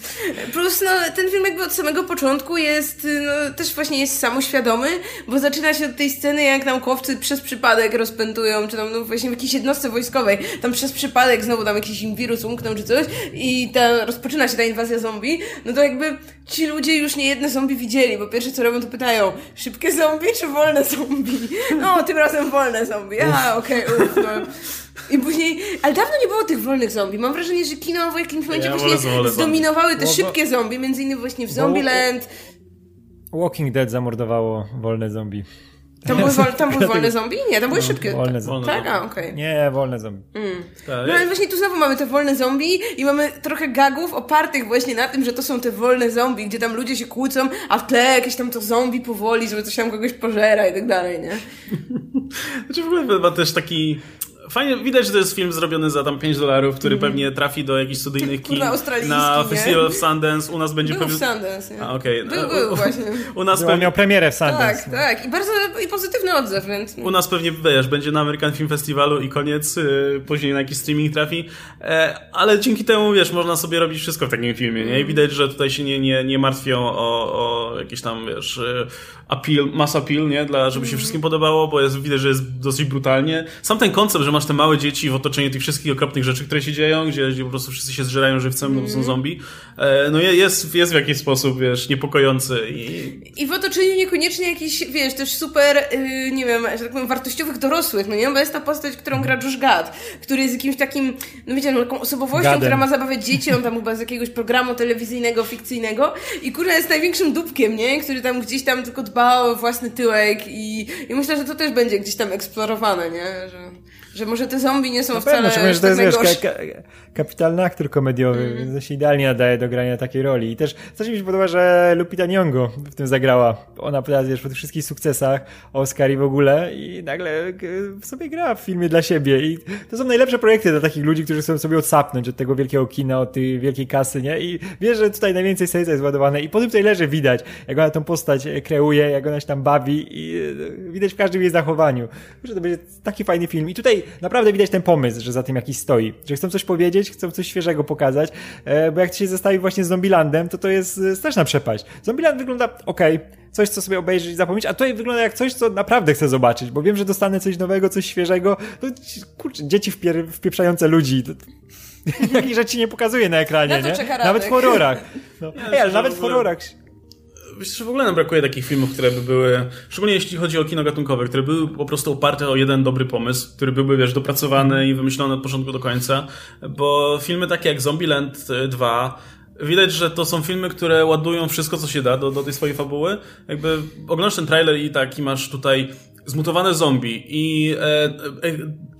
Plus no, ten film jakby od samego początku jest, no, też właśnie jest samoświadomy, bo zaczyna się od tej sceny, jak naukowcy przez przypadek rozpętują, czy tam no, właśnie w jakiejś jednostce wojskowej, tam przez przypadek znowu tam jakiś im wirus umknął czy coś i ta, rozpoczyna się ta inwazja zombie, no to jakby ci ludzie już nie jedne zombie widzieli, bo pierwsze co robią, to pytają, szybkie zombie czy wolne zombie? No, tym razem wolne zombie. A, okej, okay, uff, no. I później, ale dawno nie było tych wolnych zombie. Mam wrażenie, że kino w jakimś momencie ja właśnie zdominowały te szybkie zombie, między innymi właśnie w Zombieland. Walking Dead zamordowało wolne zombie. Tam były, wol, tam były wolne zombie? Nie, tam były no, szybkie. Wolne zombie. Tak? Okej. Okay. Nie, wolne zombie. Mm. No ale właśnie tu znowu mamy te wolne zombie i mamy trochę gagów opartych właśnie na tym, że to są te wolne zombie, gdzie tam ludzie się kłócą, a w tle jakieś tam to zombie powoli, żeby coś tam kogoś pożera i tak dalej, nie? Znaczy w ogóle ma też taki Fajnie, widać, że to jest film zrobiony za tam 5 dolarów, który mm. pewnie trafi do jakichś studyjnych kin na Festival of Sundance. U nas będzie pewnie... Był w Sundance, nie? A, okay. Był, był właśnie. U nas pewnie... miał premierę w Sundance. Tak, no. tak. I bardzo i pozytywny odzew, więc... U nas pewnie, wiesz, będzie na American Film Festivalu i koniec, yy, później na jakiś streaming trafi. E, ale dzięki temu, wiesz, można sobie robić wszystko w takim filmie, nie? I widać, że tutaj się nie, nie, nie martwią o, o jakieś tam, wiesz, y, appeal, mass appeal, nie? Dla, żeby się mhm. wszystkim podobało, bo jest, widać, że jest dosyć brutalnie. Sam ten koncept, że masz te małe dzieci w otoczeniu tych wszystkich okropnych rzeczy, które się dzieją, gdzie, gdzie po prostu wszyscy się zżerają żywcem, mm. bo są mhm. zombie, e, no jest, jest w jakiś sposób, wiesz, niepokojący. I, I w otoczeniu niekoniecznie jakiś, wiesz, też super, yy, nie wiem, że tak powiem, wartościowych dorosłych, no nie? Bo jest ta postać, którą gra Josh Gad, który jest jakimś takim, no wiecie, no, taką osobowością, Gadem. która ma zabawiać dzieci, on tam chyba z jakiegoś programu telewizyjnego, fikcyjnego i kurwa jest największym dupkiem, nie? Który tam gdzieś tam tylko dba o własny tyłek i, i myślę, że to też będzie gdzieś tam eksplorowane, nie? Że, że może te zombie nie są wcale pewno, że to jest, wiesz, ka, ka, kapitalny aktor komediowy, mm. więc się idealnie nadaje do grania takiej roli. I też coś mi się podoba, że Lupita Nyong'o w tym zagrała. Ona, wiesz, po tych wszystkich sukcesach, Oscar i w ogóle i nagle sobie gra w filmie dla siebie i to są najlepsze projekty dla takich ludzi, którzy chcą sobie odsapnąć od tego wielkiego kina, od tej wielkiej kasy, nie? I wiesz, że tutaj najwięcej serca jest ładowane i po tym trailerze widać, jak ona tą postać kreuje, jak ona się tam bawi i widać w każdym jej zachowaniu, że to będzie taki fajny film. I tutaj naprawdę widać ten pomysł, że za tym jakiś stoi, że chcą coś powiedzieć, chcą coś świeżego pokazać, e, bo jak się zestawi właśnie z Zombielandem, to to jest e, straszna przepaść. Zombieland wygląda ok, coś, co sobie obejrzeć i zapomnieć, a tutaj wygląda jak coś, co naprawdę chcę zobaczyć, bo wiem, że dostanę coś nowego, coś świeżego. To, kurczę, dzieci wpier wpieprzające ludzi. To, takich rzeczy nie pokazuje na ekranie, na nie? Nawet w horrorach. No. Ej, ale nawet w horrorach Myślę, że w ogóle nam brakuje takich filmów, które by były, szczególnie jeśli chodzi o kino gatunkowe, które były po prostu oparte o jeden dobry pomysł, który byłby, wiesz, dopracowany i wymyślony od początku do końca, bo filmy takie jak Zombieland 2 Widać, że to są filmy, które ładują wszystko, co się da do, do tej swojej fabuły. Jakby oglądasz ten trailer i taki masz tutaj zmutowane zombie i e, e,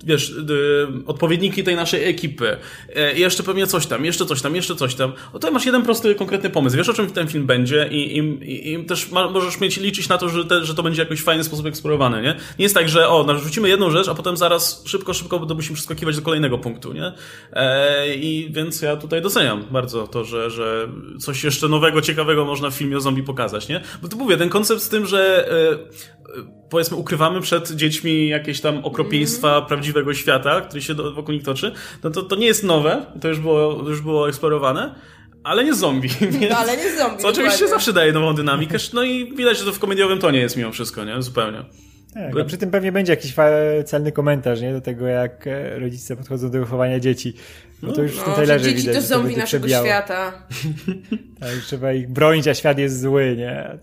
wiesz, e, odpowiedniki tej naszej ekipy e, jeszcze pewnie coś tam, jeszcze coś tam, jeszcze coś tam. O tutaj masz jeden prosty, konkretny pomysł. Wiesz, o czym ten film będzie i, i, i też ma, możesz mieć liczyć na to, że, te, że to będzie jakoś fajny sposób eksplorowane, nie? Nie jest tak, że o, narzucimy jedną rzecz, a potem zaraz szybko, szybko musimy przeskakiwać do kolejnego punktu, nie? E, I więc ja tutaj doceniam bardzo to, że, że coś jeszcze nowego, ciekawego można w filmie o zombie pokazać, nie? Bo to mówię, ten koncept z tym, że e, powiedzmy ukrywamy przed dziećmi jakieś tam okropieństwa mm. prawdziwego świata, który się wokół nich toczy, no to, to nie jest nowe, to już było, już było eksplorowane, ale nie zombie. Więc, no, ale nie zombie. Co oczywiście zawsze daje nową dynamikę, no i widać, że to w komediowym tonie jest mimo wszystko, nie? Zupełnie. Tak, a przy tym pewnie będzie jakiś celny komentarz, nie? Do tego, jak e, rodzice podchodzą do wychowania dzieci. Bo to już no, w tym no, trailerze dzieci widać. to zombie naszego świata. tak, trzeba ich bronić, a świat jest zły, nie?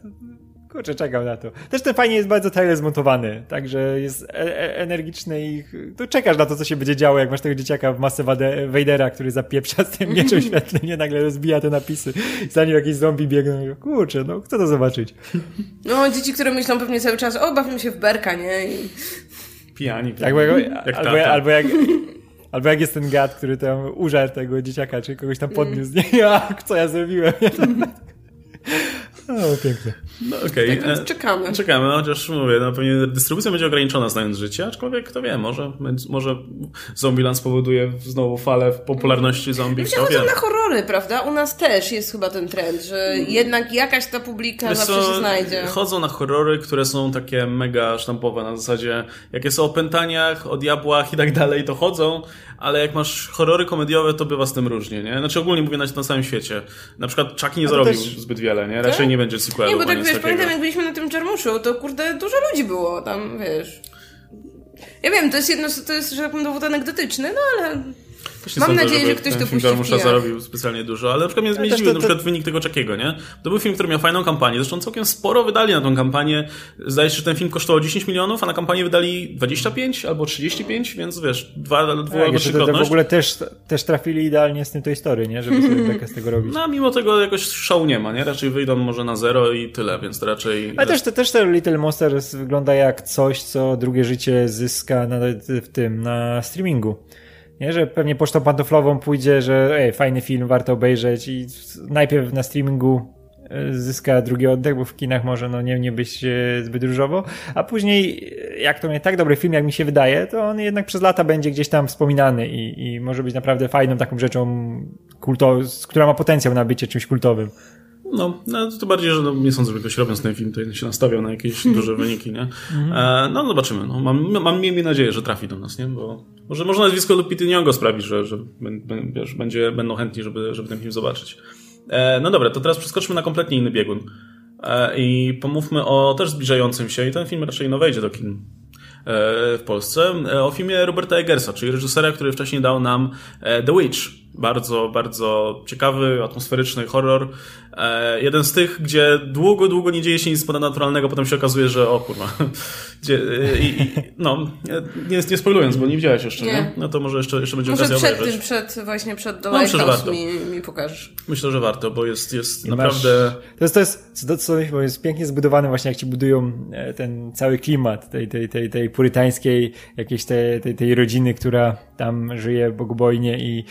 Kurczę, czekam na to. Też ten fajnie jest bardzo trailer zmontowany, także jest e e energiczny i tu czekasz na to, co się będzie działo, jak masz tego dzieciaka w masę Vadera, który zapieprza z tym mieczem świetlnym, nie nagle rozbija te napisy, zanim jakieś zombie biegną. Kurczę, no chcę to zobaczyć. No, dzieci, które myślą pewnie cały czas, o, bawimy się w berka, nie? I... Pijani. Tak, albo, jak albo, albo jak... Albo jak jest ten gad, który tam użarł tego dzieciaka, czy kogoś tam podniósł. Nie, ja, co ja zrobiłem? O, pięknie. No. Okay. Tak czekamy. Czekamy, chociaż mówię, no pewnie dystrybucja będzie ograniczona znając życie, aczkolwiek kto wie, może, może Zombieland spowoduje znowu falę popularności zombie. Ludzie chodzą na horrory, prawda? U nas też jest chyba ten trend, że jednak jakaś ta publika Wiesz zawsze się znajdzie. Chodzą na horrory, które są takie mega sztampowe na zasadzie, jakie są o pętaniach, o diabłach i tak dalej, to chodzą, ale jak masz horrory komediowe, to bywa z tym różnie, nie? Znaczy ogólnie mówię na, na całym świecie. Na przykład Chucky nie zarobił też... zbyt wiele, nie? Raczej tak? nie będzie sequelu. Nie, bo tak wiesz, takiego. pamiętam jak byliśmy na tym Czarmuszu, to kurde dużo ludzi było tam, wiesz. Ja wiem, to jest jedno, to jest, że tak powiem, dowód anegdotyczny, no ale Właśnie Mam nadzieję, że ktoś to puści Darmusza zarobił specjalnie dużo, ale na przykład mnie zmieścił to, to... na przykład wynik tego Czakiego, nie? To był film, który miał fajną kampanię, zresztą całkiem sporo wydali na tą kampanię. Zdaje się, że ten film kosztował 10 milionów, a na kampanię wydali 25 albo 35, więc wiesz, dwa, dwa tak, albo trzykrotność. To w ogóle też, też trafili idealnie z tym tej historii, nie? Żeby sobie bekę z tego robić. No, mimo tego jakoś szału nie ma, nie? Raczej wyjdą może na zero i tyle, więc to raczej... Ale też, to, też ten Little Monsters wygląda jak coś, co drugie życie zyska na, w tym, na streamingu. Nie, że pewnie pocztą pantoflową pójdzie, że ej, fajny film, warto obejrzeć i najpierw na streamingu e, zyska drugi oddech, bo w kinach może no, nie, nie być e, zbyt różowo, a później jak to nie tak dobry film, jak mi się wydaje, to on jednak przez lata będzie gdzieś tam wspominany i, i może być naprawdę fajną taką rzeczą, kulto, która ma potencjał na bycie czymś kultowym. No, no to bardziej, że no, nie sądzę, że ktoś robiąc ten film to się nastawiał na jakieś duże wyniki, nie? E, no zobaczymy. No, mam, mam miejmy nadzieję, że trafi do nas, nie? Bo może, może nazwisko Lupity Nyong'o sprawi, że, że wiesz, będzie, będą chętni, żeby, żeby ten film zobaczyć. E, no dobra, to teraz przeskoczmy na kompletnie inny biegun. E, I pomówmy o też zbliżającym się, i ten film raczej no wejdzie do kin e, w Polsce, e, o filmie Roberta Eggersa, czyli reżysera, który wcześniej dał nam e, The Witch. Bardzo, bardzo ciekawy, atmosferyczny horror, E, jeden z tych, gdzie długo, długo nie dzieje się nic ponadnaturalnego, potem się okazuje, że o kurwa. Gdzie, e, i, i, no, nie, nie spoilując, bo nie widziałeś jeszcze, nie? nie? No to może jeszcze, jeszcze będzie może okazja przed obejrzeć. tym, przed, właśnie przed The no, Lighthouse mi, mi pokażesz. Myślę, że warto, bo jest, jest naprawdę... Masz, to jest, to jest, co, bo jest pięknie zbudowany właśnie, jak ci budują e, ten cały klimat tej, tej, tej, tej purytańskiej, jakiejś tej, tej, tej rodziny, która tam żyje bogobojnie i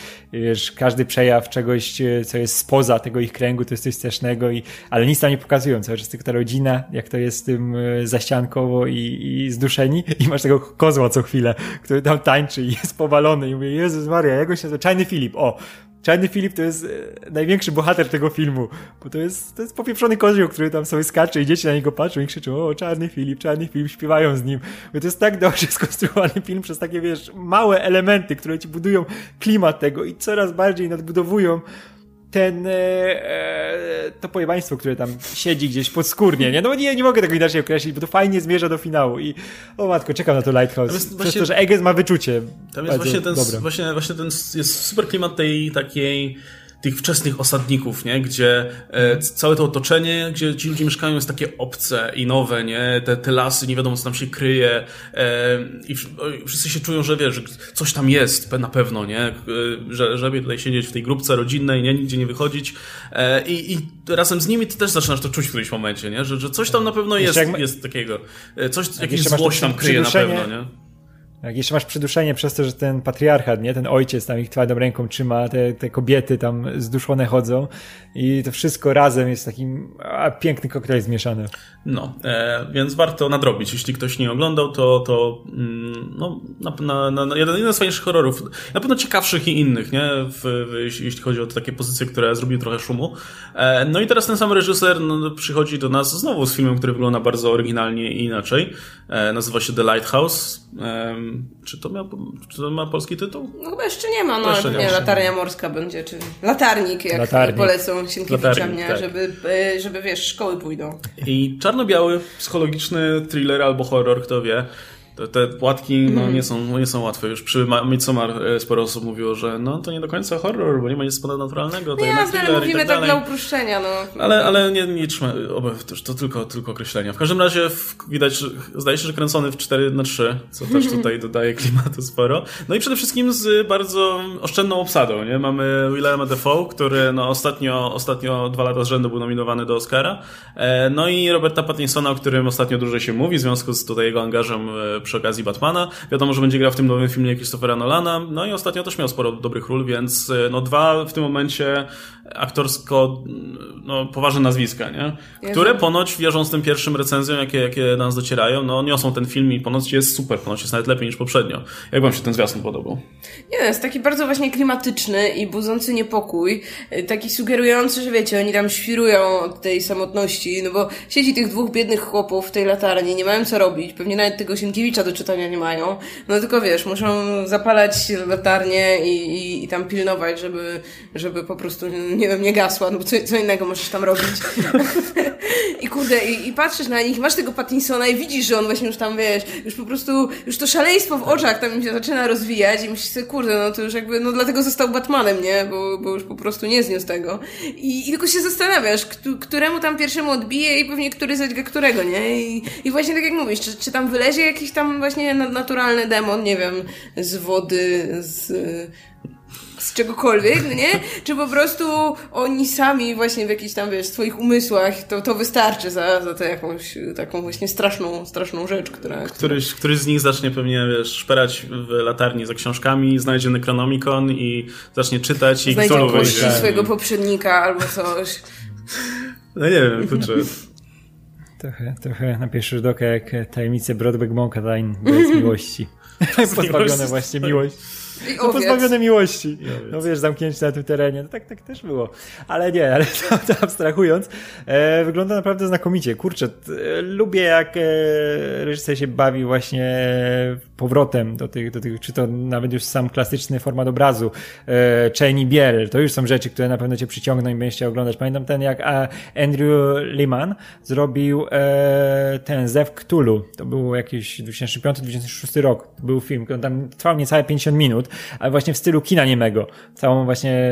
wiesz, każdy przejaw czegoś, co jest spoza tego ich kręgu, to jest coś strasznego, i, ale nic tam nie pokazują, cały czas tylko ta rodzina, jak to jest tym e, zaściankowo i, i zduszeni i masz tego kozła co chwilę, który tam tańczy i jest powalony i mówię, Jezus Maria, jak go się nazywa? Czajny Filip, o, Czarny Filip to jest e, największy bohater tego filmu, bo to jest, to jest popieprzony kozioł, który tam sobie skacze i dzieci na niego patrzą i krzyczą, o, Czarny Filip, Czarny Filip, śpiewają z nim. Bo to jest tak dobrze skonstruowany film przez takie, wiesz, małe elementy, które ci budują klimat tego i coraz bardziej nadbudowują ten e, e, to pojebaństwo, które tam siedzi gdzieś podskórnie, nie? No nie, nie mogę tego inaczej określić, bo to fajnie zmierza do finału i o matko, czekam na to Lighthouse. Przez właśnie, to, że Eges ma wyczucie. Tam jest właśnie ten, właśnie, właśnie ten jest super klimat tej takiej tych wczesnych osadników, nie? Gdzie e, całe to otoczenie, gdzie ci ludzie mieszkają jest takie obce i nowe, nie? Te, te lasy, nie wiadomo co tam się kryje e, i wszyscy się czują, że wiesz, że coś tam jest na pewno, nie? E, że, żeby tutaj siedzieć w tej grupce rodzinnej, nie? Nigdzie nie wychodzić i, i razem z nimi ty też zaczynasz to czuć w którymś momencie, nie? Że, że coś tam na pewno jest, jest takiego, coś, jakieś złość tam kryje na pewno, nie? Jak jeszcze masz przyduszenie przez to, że ten patriarchat, nie, ten ojciec tam ich twardą ręką trzyma, te, te kobiety tam zduszone chodzą i to wszystko razem jest takim a, piękny koktajl zmieszany. No, e, więc warto nadrobić. Jeśli ktoś nie oglądał, to, to mm, no, na, na, na jeden, jeden z fajniejszych horrorów. Na pewno ciekawszych i innych, nie? W, w, jeśli chodzi o takie pozycje, które zrobiły trochę szumu. E, no i teraz ten sam reżyser no, przychodzi do nas znowu z filmem, który wygląda bardzo oryginalnie i inaczej. E, nazywa się The Lighthouse. E, czy, to miał, czy to ma polski tytuł? No chyba jeszcze nie ma, no nie, nie latarnia morska będzie, czy latarnik, jak Latarnik. polecą Sienkiewicza mnie, tak. żeby, żeby wiesz, szkoły pójdą. I czarno-biały, psychologiczny thriller albo horror, kto wie. Te, te płatki no, nie, są, nie są łatwe. Już przy Ma- Midsommar e, sporo osób mówiło, że no to nie do końca horror, bo nie ma nic ponadnaturalnego, to No jasne, ale mówimy tak tak dla uproszczenia, no. Ale, ale nie, nie trzymaj to, to tylko, tylko określenia. W każdym razie w, widać, że zdaje się, że kręcony w 4 na 3 co też tutaj dodaje klimatu sporo. No i przede wszystkim z bardzo oszczędną obsadą, nie? Mamy Willema Dafoe, który no, ostatnio, ostatnio dwa lata z rzędu był nominowany do Oscara. E, no i Roberta Pattinsona, o którym ostatnio dużo się mówi, w związku z tutaj jego angażem e, przy okazji Batmana. Wiadomo, że będzie grał w tym nowym filmie Christophera Nolana. No i ostatnio też miał sporo dobrych ról, więc e, no dwa w tym momencie aktorsko no, poważne nazwiska, nie? Które ponoć wierzą z tym pierwszym recenzjom, jakie, jakie do nas docierają, no niosą ten film i ponoć jest super, ponoć jest nawet lepiej niż poprzednio. Jak wam się ten zwiastun podobał? Nie, jest taki bardzo właśnie klimatyczny i budzący niepokój. y, Taki sugerujący, że wiecie, oni tam świrują od tej samotności, no bo siedzi tych dwóch biednych chłopów w tej latarni, nie mają co robić, pewnie nawet tego Sienkiewicza do czytania nie mają. No tylko wiesz, muszą zapalać latarnię i, i, i tam pilnować, żeby, żeby po prostu, nie wiem, nie gasła, no bo co, co innego możesz tam robić. I kurde, i, i patrzysz na nich, masz tego Pattinsona i widzisz, że on właśnie już tam, wiesz, już po prostu, już to szaleństwo w oczach tam się zaczyna rozwijać i myślisz sobie, kurde, no to już jakby, no dlatego został Batmanem, nie? Bo, bo już po prostu nie zniósł tego. I, i tylko się zastanawiasz, któ- któremu tam pierwszemu odbije i pewnie który zadźga którego, nie? I, i właśnie tak jak mówisz, czy, czy tam wylezie jakiś tam właśnie nadnaturalny demon, nie wiem, z wody, z z czegokolwiek, no nie? Czy po prostu oni sami właśnie w jakichś tam, wiesz, swoich umysłach to, to wystarczy za, za tę jakąś taką właśnie straszną, straszną rzecz, która... Któryś, któryś z nich zacznie pewnie, wiesz, szperać w latarni za książkami, znajdzie Necronomicon i zacznie czytać i Znajdzie Cthulhu wyjdzie. swojego poprzednika albo coś. No nie wiem, kurczę. Trochę, trochę na pierwszy rzut oka jak tajemnice Broadback Mountain bez miłości. Pozbawione miłości. właśnie miłość. I No, owiec. pozbawione miłości. No wiesz, zamknięcie na tym terenie. No tak, tak też było. Ale nie, ale to, to abstrahując, e, wygląda naprawdę znakomicie. Kurczę, t, e, lubię jak e, reżyser się bawi właśnie powrotem do tych, do tych, czy to nawet już sam klasyczny format obrazu, e, Chain i Biel, to już są rzeczy, które na pewno cię przyciągną i będziesz chciał oglądać. Pamiętam ten, jak a, Andrew Liman zrobił e, ten Zew Cthulhu. To był jakiś 2005-2006 rok. To był film, on tam trwał niecałe 50 minut, ale właśnie w stylu kina niemego. Całą właśnie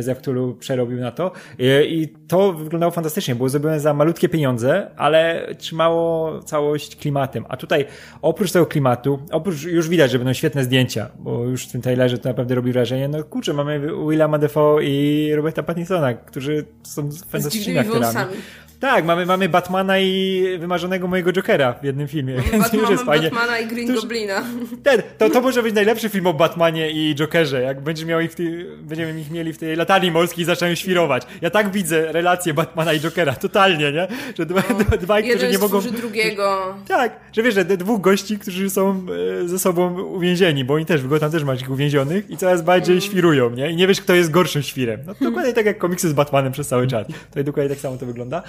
Zew Cthulhu przerobił na to I, to wyglądało fantastycznie. Było zrobione za malutkie pieniądze, ale trzymało całość klimatem. A tutaj oprócz tego klimatu, oprócz już widać, że będą świetne zdjęcia, bo już w tym trailerze to naprawdę robi wrażenie. No kurczę, mamy Willama Dafoe i Roberta Pattinsona, którzy są fantastycznymi aktorami. wąsami. Tak, mamy, mamy Batmana i wymarzonego mojego Jokera w jednym filmie. Więc już Batman, jest fajnie. Batmana i Green To już- Goblina. Ten, to, to może być najlepszy film o Batmanie i Jokerze, jak będziesz miał ich będziemy ich mieli w tej latarni morskiej i zaczynają świrować. Ja tak widzę relację Batmana i Jokera, totalnie, nie? Że dwa, dwa, dwaj, którzy nie mogą... drugiego. Tak, że wiesz, że dwóch gości, którzy są e, ze sobą uwięzieni, bo oni też, go tam też masz ich uwięzionych i coraz bardziej Mm. świrują, nie? I nie wiesz, kto jest gorszym świrem. No dokładnie tak jak komiksy z Batmanem przez cały czas. To dokładnie tak samo to wygląda.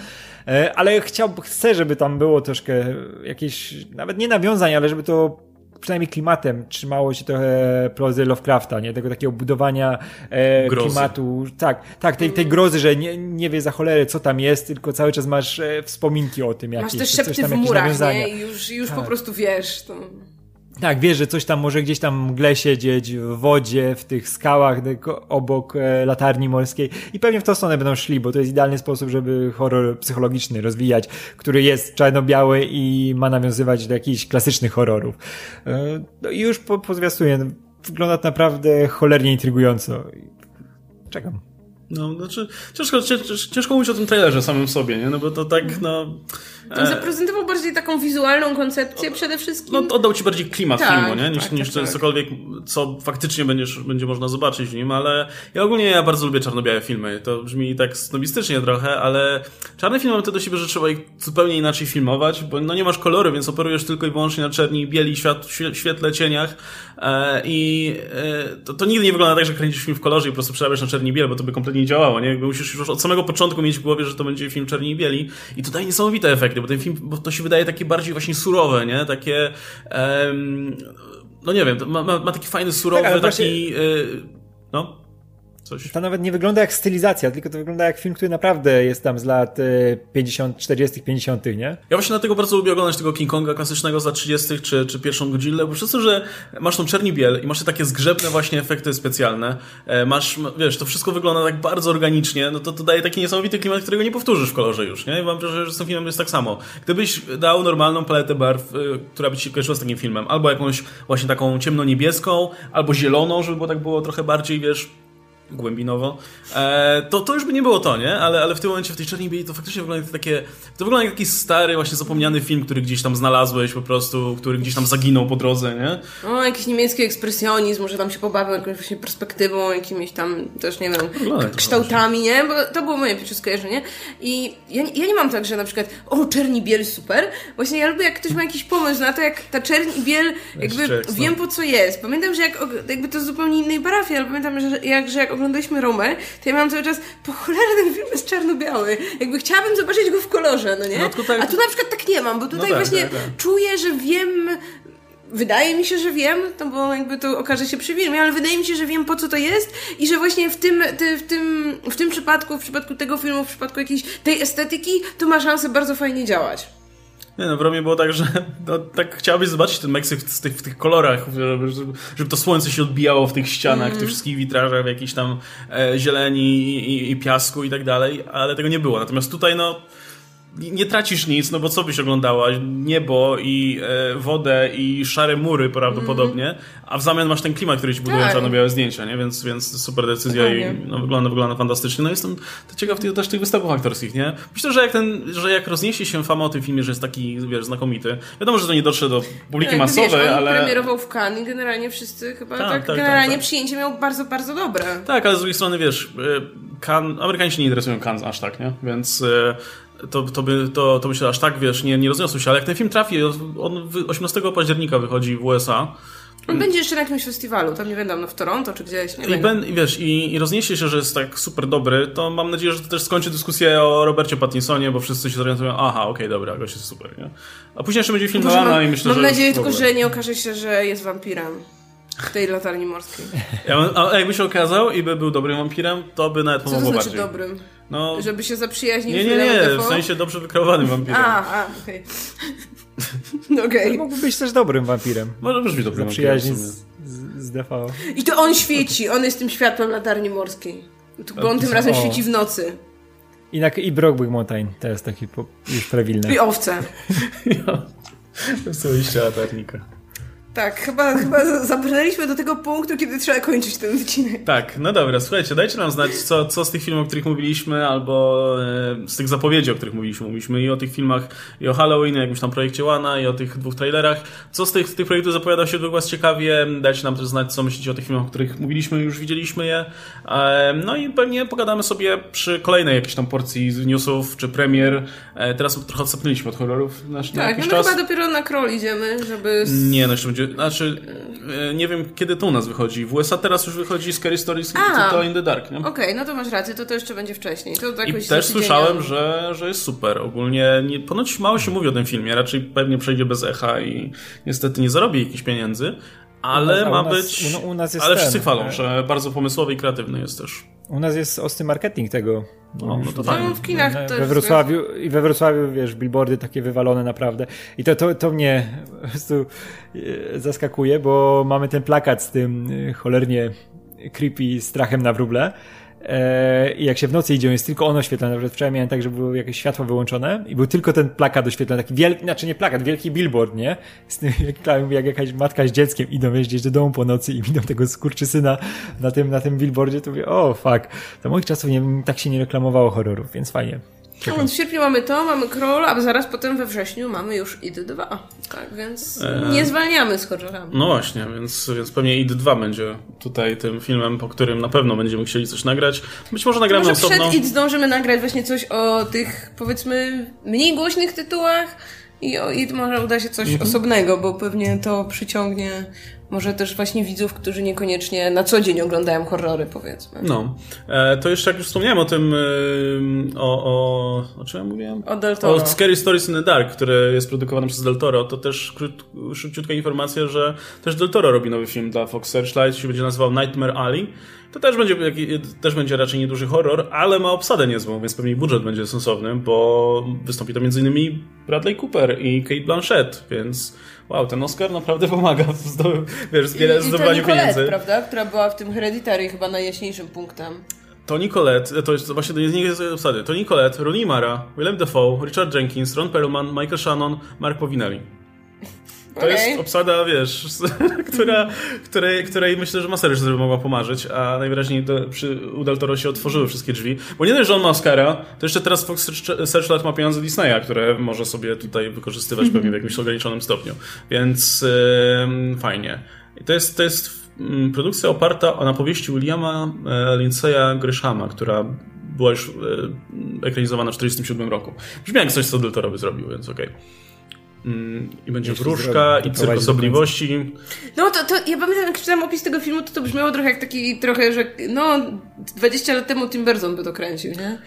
E, Ale chciałbym, chcę, żeby tam było troszkę jakieś, nawet nie nawiązań, ale żeby to przynajmniej klimatem trzymało się trochę prozy Lovecrafta, nie? Tego takiego budowania e, Grozy. klimatu. Tak, tak, tej, tej grozy, że nie, nie wie za cholerę, co tam jest, tylko cały czas masz e, wspominki o tym Masz jakieś. te czy coś szepty tam, w murach, nie? I już, już po Tak. prostu wiesz. To... Tak, wiesz, że coś tam może gdzieś tam mgle siedzieć, w wodzie, w tych skałach tylko obok e, latarni morskiej i pewnie w tą stronę będą szli, bo to jest idealny sposób, żeby horror psychologiczny rozwijać, który jest czarno-biały i ma nawiązywać do jakichś klasycznych horrorów. E, No i już po, wygląda to naprawdę cholernie intrygująco. Czekam. No, znaczy, ciężko, ciężko, ciężko mówić o tym trailerze samym sobie, nie? No bo to tak, no... To zaprezentował bardziej taką wizualną koncepcję przede wszystkim. No, oddał ci bardziej klimat tak, filmu, nie? Niż, tak, niż tak, tak. cokolwiek, co faktycznie będziesz, będzie można zobaczyć w nim, ale ja ogólnie ja bardzo lubię czarno-białe filmy. To brzmi tak snobistycznie trochę, ale czarne filmy mają to do siebie, że trzeba ich zupełnie inaczej filmować, bo no nie masz koloru, więc operujesz tylko i wyłącznie na czerni, bieli, świat, świetle, cieniach e, i e, to, to nigdy nie wygląda tak, że kręcisz film w kolorze i po prostu przerabiasz na czerni biel, bo to by kompletnie nie działało, nie? Jakby musisz już od samego początku mieć w głowie, że to będzie film czerni i bieli i to daje niesamowite efekty, bo ten film, bo to się wydaje takie bardziej właśnie surowe, nie? Takie um, no nie wiem, ma, ma, ma taki fajny, surowy, tak, taki... Właśnie... Yy, no? Coś. To nawet nie wygląda jak stylizacja, tylko to wygląda jak film, który naprawdę jest tam z lat 50, 40, 50, nie? Ja właśnie dlatego bardzo lubię oglądać tego King Konga klasycznego z lat 30. czy, czy pierwszą Godzillę, bo przez to, że masz tą czerni biel i masz takie zgrzebne właśnie efekty specjalne, e, masz, wiesz, to wszystko wygląda tak bardzo organicznie, no to to daje taki niesamowity klimat, którego nie powtórzysz w kolorze już, nie? I mam wrażenie, że z tym filmem jest tak samo. Gdybyś dał normalną paletę barw, y, która by ci kojarzyła z takim filmem, albo jakąś właśnie taką ciemno-niebieską, albo zieloną, żeby było tak było trochę bardziej, wiesz, głębinowo, e, to, to już by nie było to, nie? Ale, ale w tym momencie w tej czarnej bieli to faktycznie wygląda jak takie, to wygląda jak taki stary, właśnie zapomniany film, który gdzieś tam znalazłeś po prostu, który gdzieś tam zaginął po drodze, nie? O, jakiś niemiecki ekspresjonizm, może tam się pobawił jakąś właśnie perspektywą, jakimiś tam też, nie wiem, kształtami, nie? Bo to było moje pierwsze skojarzenie. I ja, ja nie mam tak, że na przykład, o, czerni biel, super. Właśnie ja lubię, jak ktoś ma jakiś pomysł na to, jak ta czerni biel, jakby wiem po co jest. Pamiętam, że jak, jakby to z zupełnie innej parafii, ale pamiętam, że jak, że jak oglądaliśmy Romę, to ja miałam cały czas, po cholerę ten film jest czarno-biały. Jakby chciałabym zobaczyć go w kolorze, no nie? No tutaj... A tu na przykład tak nie mam, bo tutaj no tak, właśnie tak, tak. czuję, że wiem, wydaje mi się, że wiem, to bo jakby to okaże się przy filmie, ale wydaje mi się, że wiem po co to jest i że właśnie w tym, ty, w tym, w tym przypadku, w przypadku tego filmu, w przypadku jakiejś tej estetyki, to ma szansę bardzo fajnie działać. Nie no, w Romie było tak, że no, tak chciałabyś zobaczyć ten Meksyk w tych, w tych kolorach, żeby, żeby to słońce się odbijało w tych ścianach, mm. w tych mhm. wszystkich witrażach, w jakiejś tam e, zieleni i, i, piasku i tak dalej, ale tego nie było. Natomiast tutaj no nie tracisz nic, no bo co byś oglądała? Niebo i e, wodę i szare mury prawdopodobnie, mm. a w zamian masz ten klimat, który ci buduje tak. czarno-białe zdjęcia, nie? Więc, więc super decyzja i no, wygląda, wygląda fantastycznie. No jestem ciekaw tych, też tych występów aktorskich, nie? Myślę, że jak ten, że jak rozniesie się fama o tym filmie, że jest taki, wiesz, znakomity, wiadomo, że to nie dotrze do publiki tak, masowej, wiesz, on ale... premierował w Cannes i generalnie wszyscy chyba tak, tak, tak generalnie tak, przyjęcie miał bardzo, bardzo dobre. Tak, ale z drugiej strony, wiesz, e, Cannes, Amerykanie się nie interesują Cannes aż tak, nie? Więc e, to, to, by, to, to myślę, aż tak, wiesz, nie, nie rozniosło się, ale jak ten film trafi, on 18 października wychodzi w USA, on będzie jeszcze na jakimś festiwalu, tam nie wiem, no w Toronto czy gdzieś. Nie I, ben, I wiesz, i, i rozniesie się, że jest tak super dobry, to mam nadzieję, że to też skończy dyskusję o Robercie Pattinsonie, bo wszyscy się zorientują, aha, okej, okay, dobra, gość jest super, nie? A później jeszcze będzie film Nolana i myślę, mam że... Mam nadzieję tylko, że nie okaże się, że jest wampirem. W tej latarni morskiej. Ja, a jakby się okazał i by był dobrym wampirem, to by nawet pomogło Co to znaczy bardziej. dobrym? No, Żeby się zaprzyjaźnić Nie, nie, nie, w sensie dobrze wykreowanym wampirem. A, a, okej. Okay. okay. Mógłby być też dobrym wampirem. Może być dobrym wampirem. z, z, z DV. I to on świeci, on jest tym światłem latarni morskiej. Bo on tym razem o. świeci w nocy. I, na, i Brokeback Mountain to jest taki po, już prawilny. I owce. ja. Są liście latarnika. Tak, chyba, chyba zabraliśmy do tego punktu, kiedy trzeba kończyć ten odcinek. Tak, no dobra, słuchajcie, dajcie nam znać, co, co z tych filmów, o których mówiliśmy, albo e, z tych zapowiedzi, o których mówiliśmy. Mówiliśmy i o tych filmach, i o Halloween, jakimś tam projekcie Łana, i o tych dwóch trailerach. Co z tych, tych projektów zapowiadał się według Was ciekawie? Dajcie nam też znać, co myślicie o tych filmach, o których mówiliśmy, już widzieliśmy je. E, no i pewnie pogadamy sobie przy kolejnej jakiejś tam porcji newsów, czy premier. E, teraz trochę odsapnęliśmy od horrorów na, tak, na jakiś no czas. chyba dopiero na Kroll idziemy, żeby... Nie, no jeszcze będzie znaczy, e, nie wiem kiedy to u nas wychodzi. W USA teraz już wychodzi Scary Stories to in the Dark, nie? Okej, okay, no to masz rację, to to jeszcze będzie wcześniej. To I też słyszałem, że, że jest super. Ogólnie nie, ponoć mało się mówi o tym filmie, raczej pewnie przejdzie bez echa i niestety nie zarobi jakichś pieniędzy. Ale ma nas, być. U, u nas jest ale ten, wszyscy chwalą, że bardzo pomysłowy i kreatywny jest też. U nas jest ostry marketing tego. No, no to tak. w kinach we, we Wrocławiu, I we Wrocławiu, wiesz, billboardy takie wywalone naprawdę. I to, to, to mnie po prostu e, zaskakuje, bo mamy ten plakat z tym e, cholernie creepy strachem na wróble E, I jak się w nocy idzie, jest tylko ono oświetlone. Nawet wczoraj miałem tak, że było jakieś światło wyłączone i był tylko ten plakat oświetlony, taki wielki, znaczy nie plakat, wielki billboard, nie? Z tym, jak, jak jakaś matka z dzieckiem idą jeździć do domu po nocy i widzą tego skurczysyna na tym, na tym billboardzie, to mówię, o, fuck. Za moich czasów nie, tak się nie reklamowało horrorów, więc fajnie. No, więc w sierpniu mamy to, mamy Kroll, a zaraz potem we wrześniu mamy już ID 2. Tak, więc e... nie zwalniamy z horrorami. No właśnie, więc, więc pewnie ID 2 będzie tutaj tym filmem, po którym na pewno będziemy chcieli coś nagrać. Być może nagramy może osobno. Przed ID zdążymy nagrać właśnie coś o tych, powiedzmy, mniej głośnych tytułach i o ID może uda się coś mhm. osobnego, bo pewnie to przyciągnie może też właśnie widzów, którzy niekoniecznie na co dzień oglądają horrory, powiedzmy. No. E, to jeszcze jak już wspomniałem o tym, e, o, o, o czym ja mówiłem? O Del Toro. O Scary Stories in the Dark, które jest produkowane przez Del Toro, to też krót, szybciutka informacja, że też Del Toro robi nowy film dla Fox Searchlight, się będzie nazywał Nightmare Alley. To też będzie, też będzie raczej nieduży horror, ale ma obsadę niezłą, więc pewnie budżet będzie sensowny, bo wystąpi to m.in. Bradley Cooper i Kate Blanchett, więc wow, ten Oscar naprawdę pomaga w zdoby, wiesz, zbiera, zdobywaniu pieniędzy. prawda? Która była w tym Hereditary chyba najjaśniejszym punktem. Toni Collette, to jest właśnie to nie jest obsady. Toni Collette, Rooney Mara, Willem Dafoe, Richard Jenkins, Ron Perlman, Michael Shannon, Mark Powinelli. To okay. jest obsada, wiesz, która, której, której myślę, że masa reżyserów mogła pomarzyć, a najwyraźniej do, przy, u Del Toro się otworzyły wszystkie drzwi. Bo nie dość, że on ma Oscara, to jeszcze teraz Fox Searchlight ma pieniądze Disneya, które może sobie tutaj wykorzystywać -hmm. pewnie w jakimś ograniczonym stopniu. Więc yy, fajnie. I to jest, to jest mm, produkcja oparta na powieści Williama e, Lindsaya Grishama, która była już e, ekranizowana w 1947 roku. Brzmi jak coś, co Del Toro by zrobił, więc okej. Okay. Mm, I będzie Jeśli wróżka i cyrk osobliwości. No to, to ja pamiętam, jak czytałem opis tego filmu, to to brzmiało trochę jak taki, trochę, że no 20 lat temu Tim Burton by to kręcił, nie?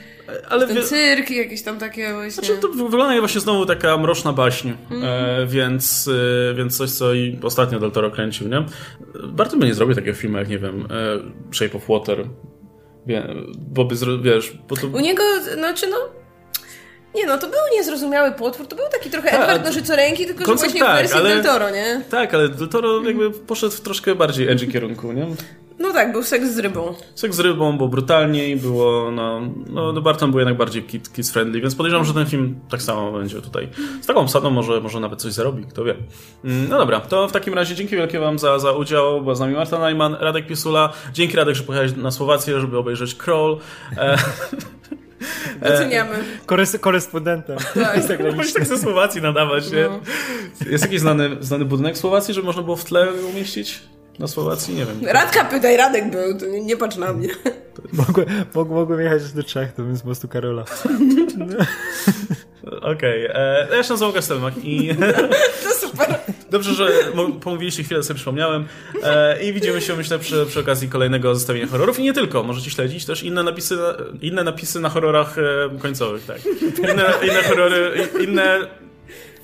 Ale Ten wie... cyrk i jakieś tam takie właśnie... Znaczy to wygląda jak właśnie znowu taka mroczna baśń, mm. e, więc, e, więc coś, co i ostatnio Del Toro kręcił, nie? Bardzo by nie zrobił takiego filmu jak, nie wiem, e, Shape of Water, Wie, bo by, wiesz... Bo to... U niego, znaczy no nie no, to był niezrozumiały potwór, to był taki trochę Ta, Edward Nożycoręki, tylko że właśnie tak, w wersji ale, Del Toro, nie? Tak, ale Del Toro jakby poszedł w troszkę bardziej edgy kierunku, nie? No tak, był seks z rybą. Seks z rybą, było brutalniej, było, no, no Barton był jednak bardziej kids friendly, więc podejrzewam, że ten film tak samo będzie tutaj. Z taką obsadą może, może nawet coś zarobi, kto wie. Mm, no dobra, to w takim razie dzięki wielkie wam za, za udział, była z nami Marta Najman, Radek Pisula. Dzięki Radek, że pojechałeś na Słowację, żeby obejrzeć Crawl. E, Doceniamy. Korys korespondentem. Tak. Możesz tak ze Słowacji nadawać, nie? No. Jest jakiś znany, znany budynek Słowacji, żeby można było w tle umieścić? Na Słowacji? Nie wiem. Radka pytaj, Radek był, to nie, nie patrz na mnie. Mogłem, mogłem jechać do Czech, to bym z mostu Karola. Okej, okay. E, ja się nazywam Kastelmach i... To super. Dobrze, że pomówiliście chwilę, sobie przypomniałem. E, I widzimy się, myślę, przy, przy okazji kolejnego zestawienia horrorów. I nie tylko, możecie śledzić też inne napisy, inne napisy na horrorach e, końcowych, tak. Inne, inne horrory, inne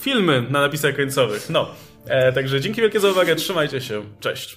filmy na napisach końcowych. No, także dzięki wielkie za uwagę, trzymajcie się, cześć.